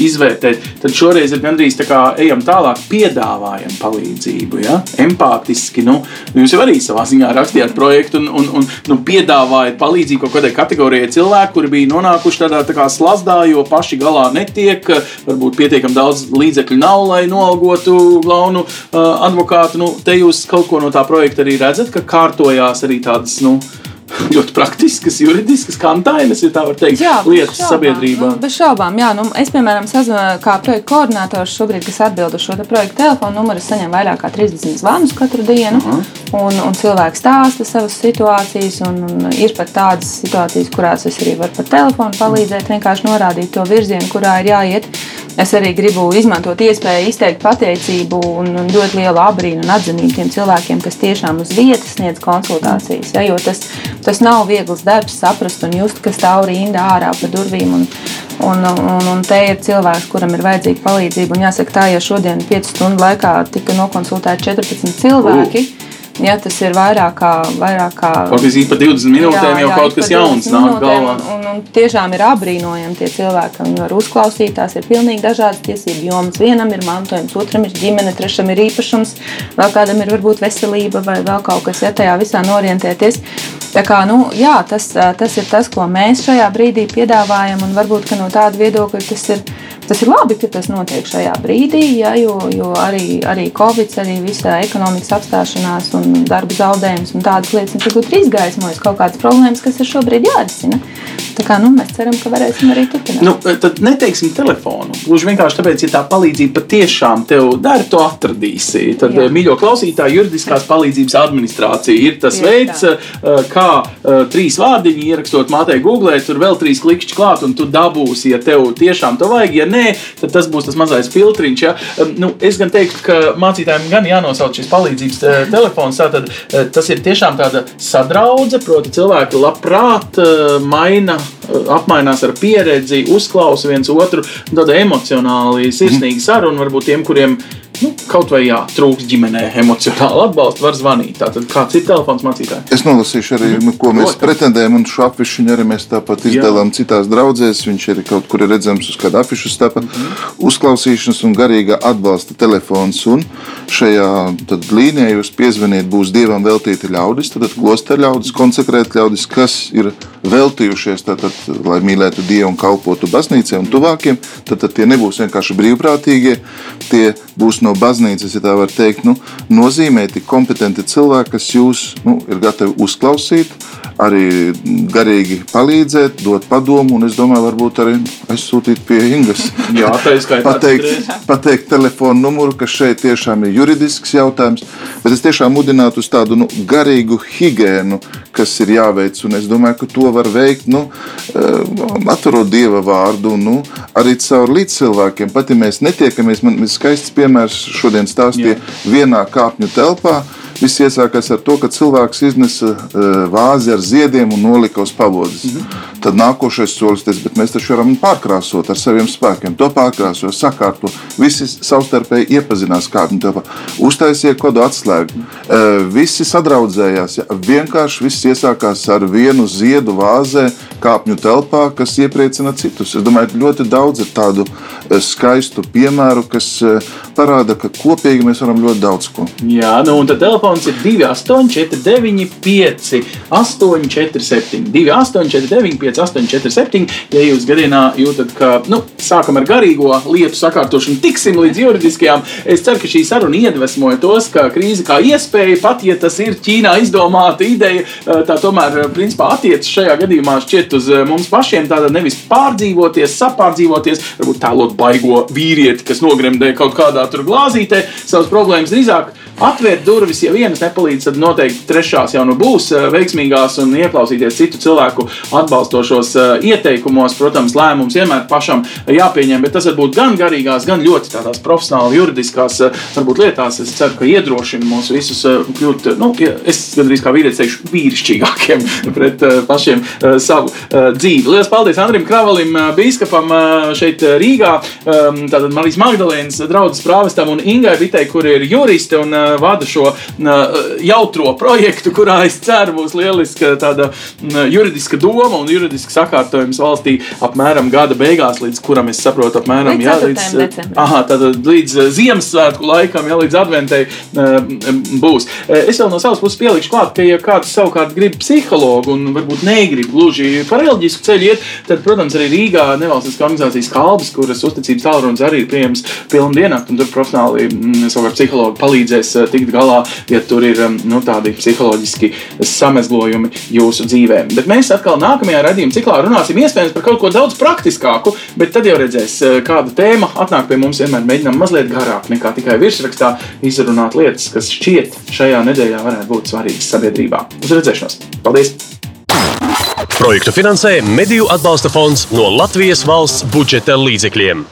izvērtēt, tad šoreiz ir gandrīz tā kā ejam tālāk, piedāvājam palīdzību. Ja? Empātiski, nu, jūs jau arī savā ziņā rakstījāt projektu un, un, un nu, piedāvājat palīdzību kaut kādai kategorijai cilvēku, kuri bija nonākuši tādā tā kā slazdā, jo paši galā netiek, varbūt pietiekami daudz līdzekļu nav, lai noalgotu glaunu uh, advokātu. Nu, te jūs kaut ko no tā projekta arī redzat, ka kārtojās arī tādas. Nu, [LAUGHS] ļoti praktiskas, juridiskas, kantainas, ja tā var teikt, jā, lietas šaubām, sabiedrībā. Nu, bez šaubām, jā. Nu, es, piemēram, sazvanu kā projekta koordinators šobrīd, kas atbild uz šo projektu telefonu numuru, es saņemu vairāk kā 30 zvanus katru dienu, uh -huh. un, un cilvēki stāsta savas situācijas, un, un ir pat tādas situācijas, kurās es arī varu pa telefonu palīdzēt, vienkārši norādīt to virzienu, kurā ir jāiet. Es arī gribu izmantot iespēju izteikt pateicību un, un ļoti lielu abrīnu un atzinību tiem cilvēkiem, kas tiešām uz vietas sniedz konsultācijas. Ja, jo tas, tas nav viegls darbs saprast un just, kas stāv rindā ārā pa durvīm. Un, un, un, un te ir cilvēks, kuram ir vajadzīga palīdzība. Un jāsaka, tā, ja šodien 5 stundu laikā tika nokonsultēti 14 cilvēki. Uh Ja, tas ir vairāk kā. Vairāk kā Faktiski pa 20 minūtēm jā, jau jā, kaut kas jauns nāk galvā. Un, un, un tiešām ir apbrīnojami tie cilvēki, ka viņi var uzklausīt. Tās ir pilnīgi dažādas tiesību jomas. Vienam ir mantojums, otram ir ģimene, trešam ir īpašums, vēl kādam ir varbūt veselība vai vēl kaut kas, ja tajā visā norientēties. Tā kā, nu, jā, tas, tas ir tas, ko mēs šajā brīdī piedāvājam, un varbūt no tāda viedokļa tas ir Tas ir labi, ka tas notiek šajā brīdī, ja, jo, jo arī, arī Covid, arī visa ekonomikas apstāšanās un darba zaudējums un tādas lietas varbūt ir izgaismojis kaut kādas problēmas, kas ir šobrīd jārisina. Tā kā, nu, mēs ceram, ka varēsim arī turpināt. Nu, tad neteiksim telefonu. Gluži vienkārši tāpēc, ja tā palīdzība patiešām tev dara, to atradīsi. Tad, Jā. mīļo klausītāji, juridiskās palīdzības administrācija ir tas Jā, veids, tā. Eh, kā trīs vārdiņi ierakstot mātei Google, tur vēl trīs klikšķi klāt, un tu dabūsi, ja tev tiešām to vajag. Ja nē, tad tas būs tas mazais filtriņš. Ja? Nu, es gan teiktu, ka mācītājiem gan jānosauc šis palīdzības uh, telefons. Tātad, uh, tas ir tiešām tāda sadraudze, proti, cilvēki labprāt maina apmainās ar pieredzi, uzklausa viens otru, tāda emocionāli sirsnīga saruna varbūt tiem, kuriem nu, kaut vai jā, trūks ģimenē emocionāla atbalsta, var zvanīt. Tātad, kāds ir telefons mācītājai? Es nolasīšu arī, nu, ko mēs Protams. pretendējam, un šo afišu arī mēs tāpat izdalām citās draudzēs. Viņš ir kaut kur redzams uz kāda afišu stāpa. Mm -hmm. Uzklausīšanas un garīga atbalsta telefons. Un šajā līnijā jūs piezvaniet, būs dievam veltīti ļaudis, tad klosteru ļaudis, konsekrēti ļaudis, kas ir veltījušies, tātad, lai mīlētu Dievu un kalpotu baznīcai un tuvākiem. Tad, tad tie nebūs vienkārši brīvprātīgie, tie būs no baznīcas, ja tā var teikt, nu, nozīmēti kompetenti cilvēki, kas jūs nu, ir gatavi uzklausīt, arī garīgi palīdzēt, dot padomu, un es domāju, varbūt arī aizsūtīt pie Ingas. [LAUGHS] Jā, tā ir skaidrs. [LAUGHS] pateikt, pateikt telefonu numuru, kas šeit tiešām ir juridisks jautājums, bet es tiešām mudinātu uz tādu nu, garīgu higiēnu, kas ir jāveic, un es domāju, ka to var veikt, nu, eh, atverot Dieva vārdu, nu, arī caur līdzcilvēkiem. Pat ja mēs netiekamies, man ir skaists piemērs šodien stāstīja vienā kāpņu telpā, Viss iesākās ar to, ka cilvēks iznesa uh, vāzi ar ziediem un nolika uz pavodas. Mm -hmm. Tad nākošais solis ir, bet mēs taču varam pārkrāsot ar saviem spēkiem. To pārkrāso, sakārto. Visi savstarpēji iepazinās kādu telpā, uztaisīja kodu atslēgu. Uh, visi sadraudzējās. Ja? Vienkārši viss iesākās ar vienu ziedu vāzē, kāpņu telpā, kas iepriecina citus. Es domāju, ļoti daudz ir tādu uh, skaistu piemēru, kas parāda, ka kopīgi mēs varam ļoti daudz ko. Jā, nu un tad telpā telefons ir 2849, 5, 847, 2849, 5, 847. Ja jūs gadījumā jūtat, ka nu, sākam ar garīgo lietu sakārtošanu, tiksim līdz juridiskajām, es ceru, ka šī saruna iedvesmoja tos, ka krīze kā iespēja, pat ja tas ir Ķīnā izdomāta ideja, eh, tā tomēr eh, principā attiecas šajā gadījumā šķiet uz eh, mums pašiem. Tātad nevis pārdzīvoties, sapārdzīvoties, varbūt tēlot baigo vīrieti, kas nogremdē kaut kādā tur glāzītē savas problēmas, drīzāk atvērt durvis, ja vienas nepalīdz, tad noteikti trešās jau nu būs eh, veiksmīgās un ieklausīties citu cilvēku atbalstošos eh, ieteikumos. Protams, lēmums vienmēr pašam jāpieņem, bet tas var būt gan garīgās, gan ļoti tādās profesionāli juridiskās eh, varbūt, lietās. Es ceru, ka iedrošina mūs visus kļūt, nu, es gandrīz kā vīrietis teikšu, vīrišķīgākiem [LAUGHS] pret pašiem savu dzīvi. Lielas paldies Andrim Kravalim, bīskapam šeit Rīgā, tātad Marijas Magdalēnas draudzes prāvestam un Ingai Vitei, kur ir juriste un vada šo jautro projektu, kurā es ceru būs lieliska tāda juridiska doma un juridiska sakārtojums valstī apmēram gada beigās, līdz kuram es saprotu apmēram līdz, jā, līdz, aha, tātad, līdz Ziemassvētku laikam, jā, līdz adventai būs. Es vēl no savas puses pielikšu klāt, ka ja kāds savukārt grib psihologu un varbūt negrib gluži par reliģisku ceļu iet, tad, protams, arī Rīgā nevalstiskā organizācijas kalbas, kuras uzticības tālrunis arī ir pieejams pilnu diennakti, un tur profesionāli savukārt psihologi palīdzēs tikt galā, ja tur ir nu, tādi psiholoģiski samezglojumi jūsu dzīvē. Bet mēs atkal nākamajā redzējuma ciklā runāsim iespējams par kaut ko daudz praktiskāku, bet tad jau redzēs, kāda tēma atnāk pie mums. Vienmēr mēģinām mazliet garāk nekā tikai virsrakstā izrunāt lietas, kas šķiet šajā nedēļā varētu būt svarīgas sabiedrībā. Uz redzēšanos! Paldies! Projektu finansē Mediju atbalsta fonds no Latvijas valsts budžeta līdzekļiem.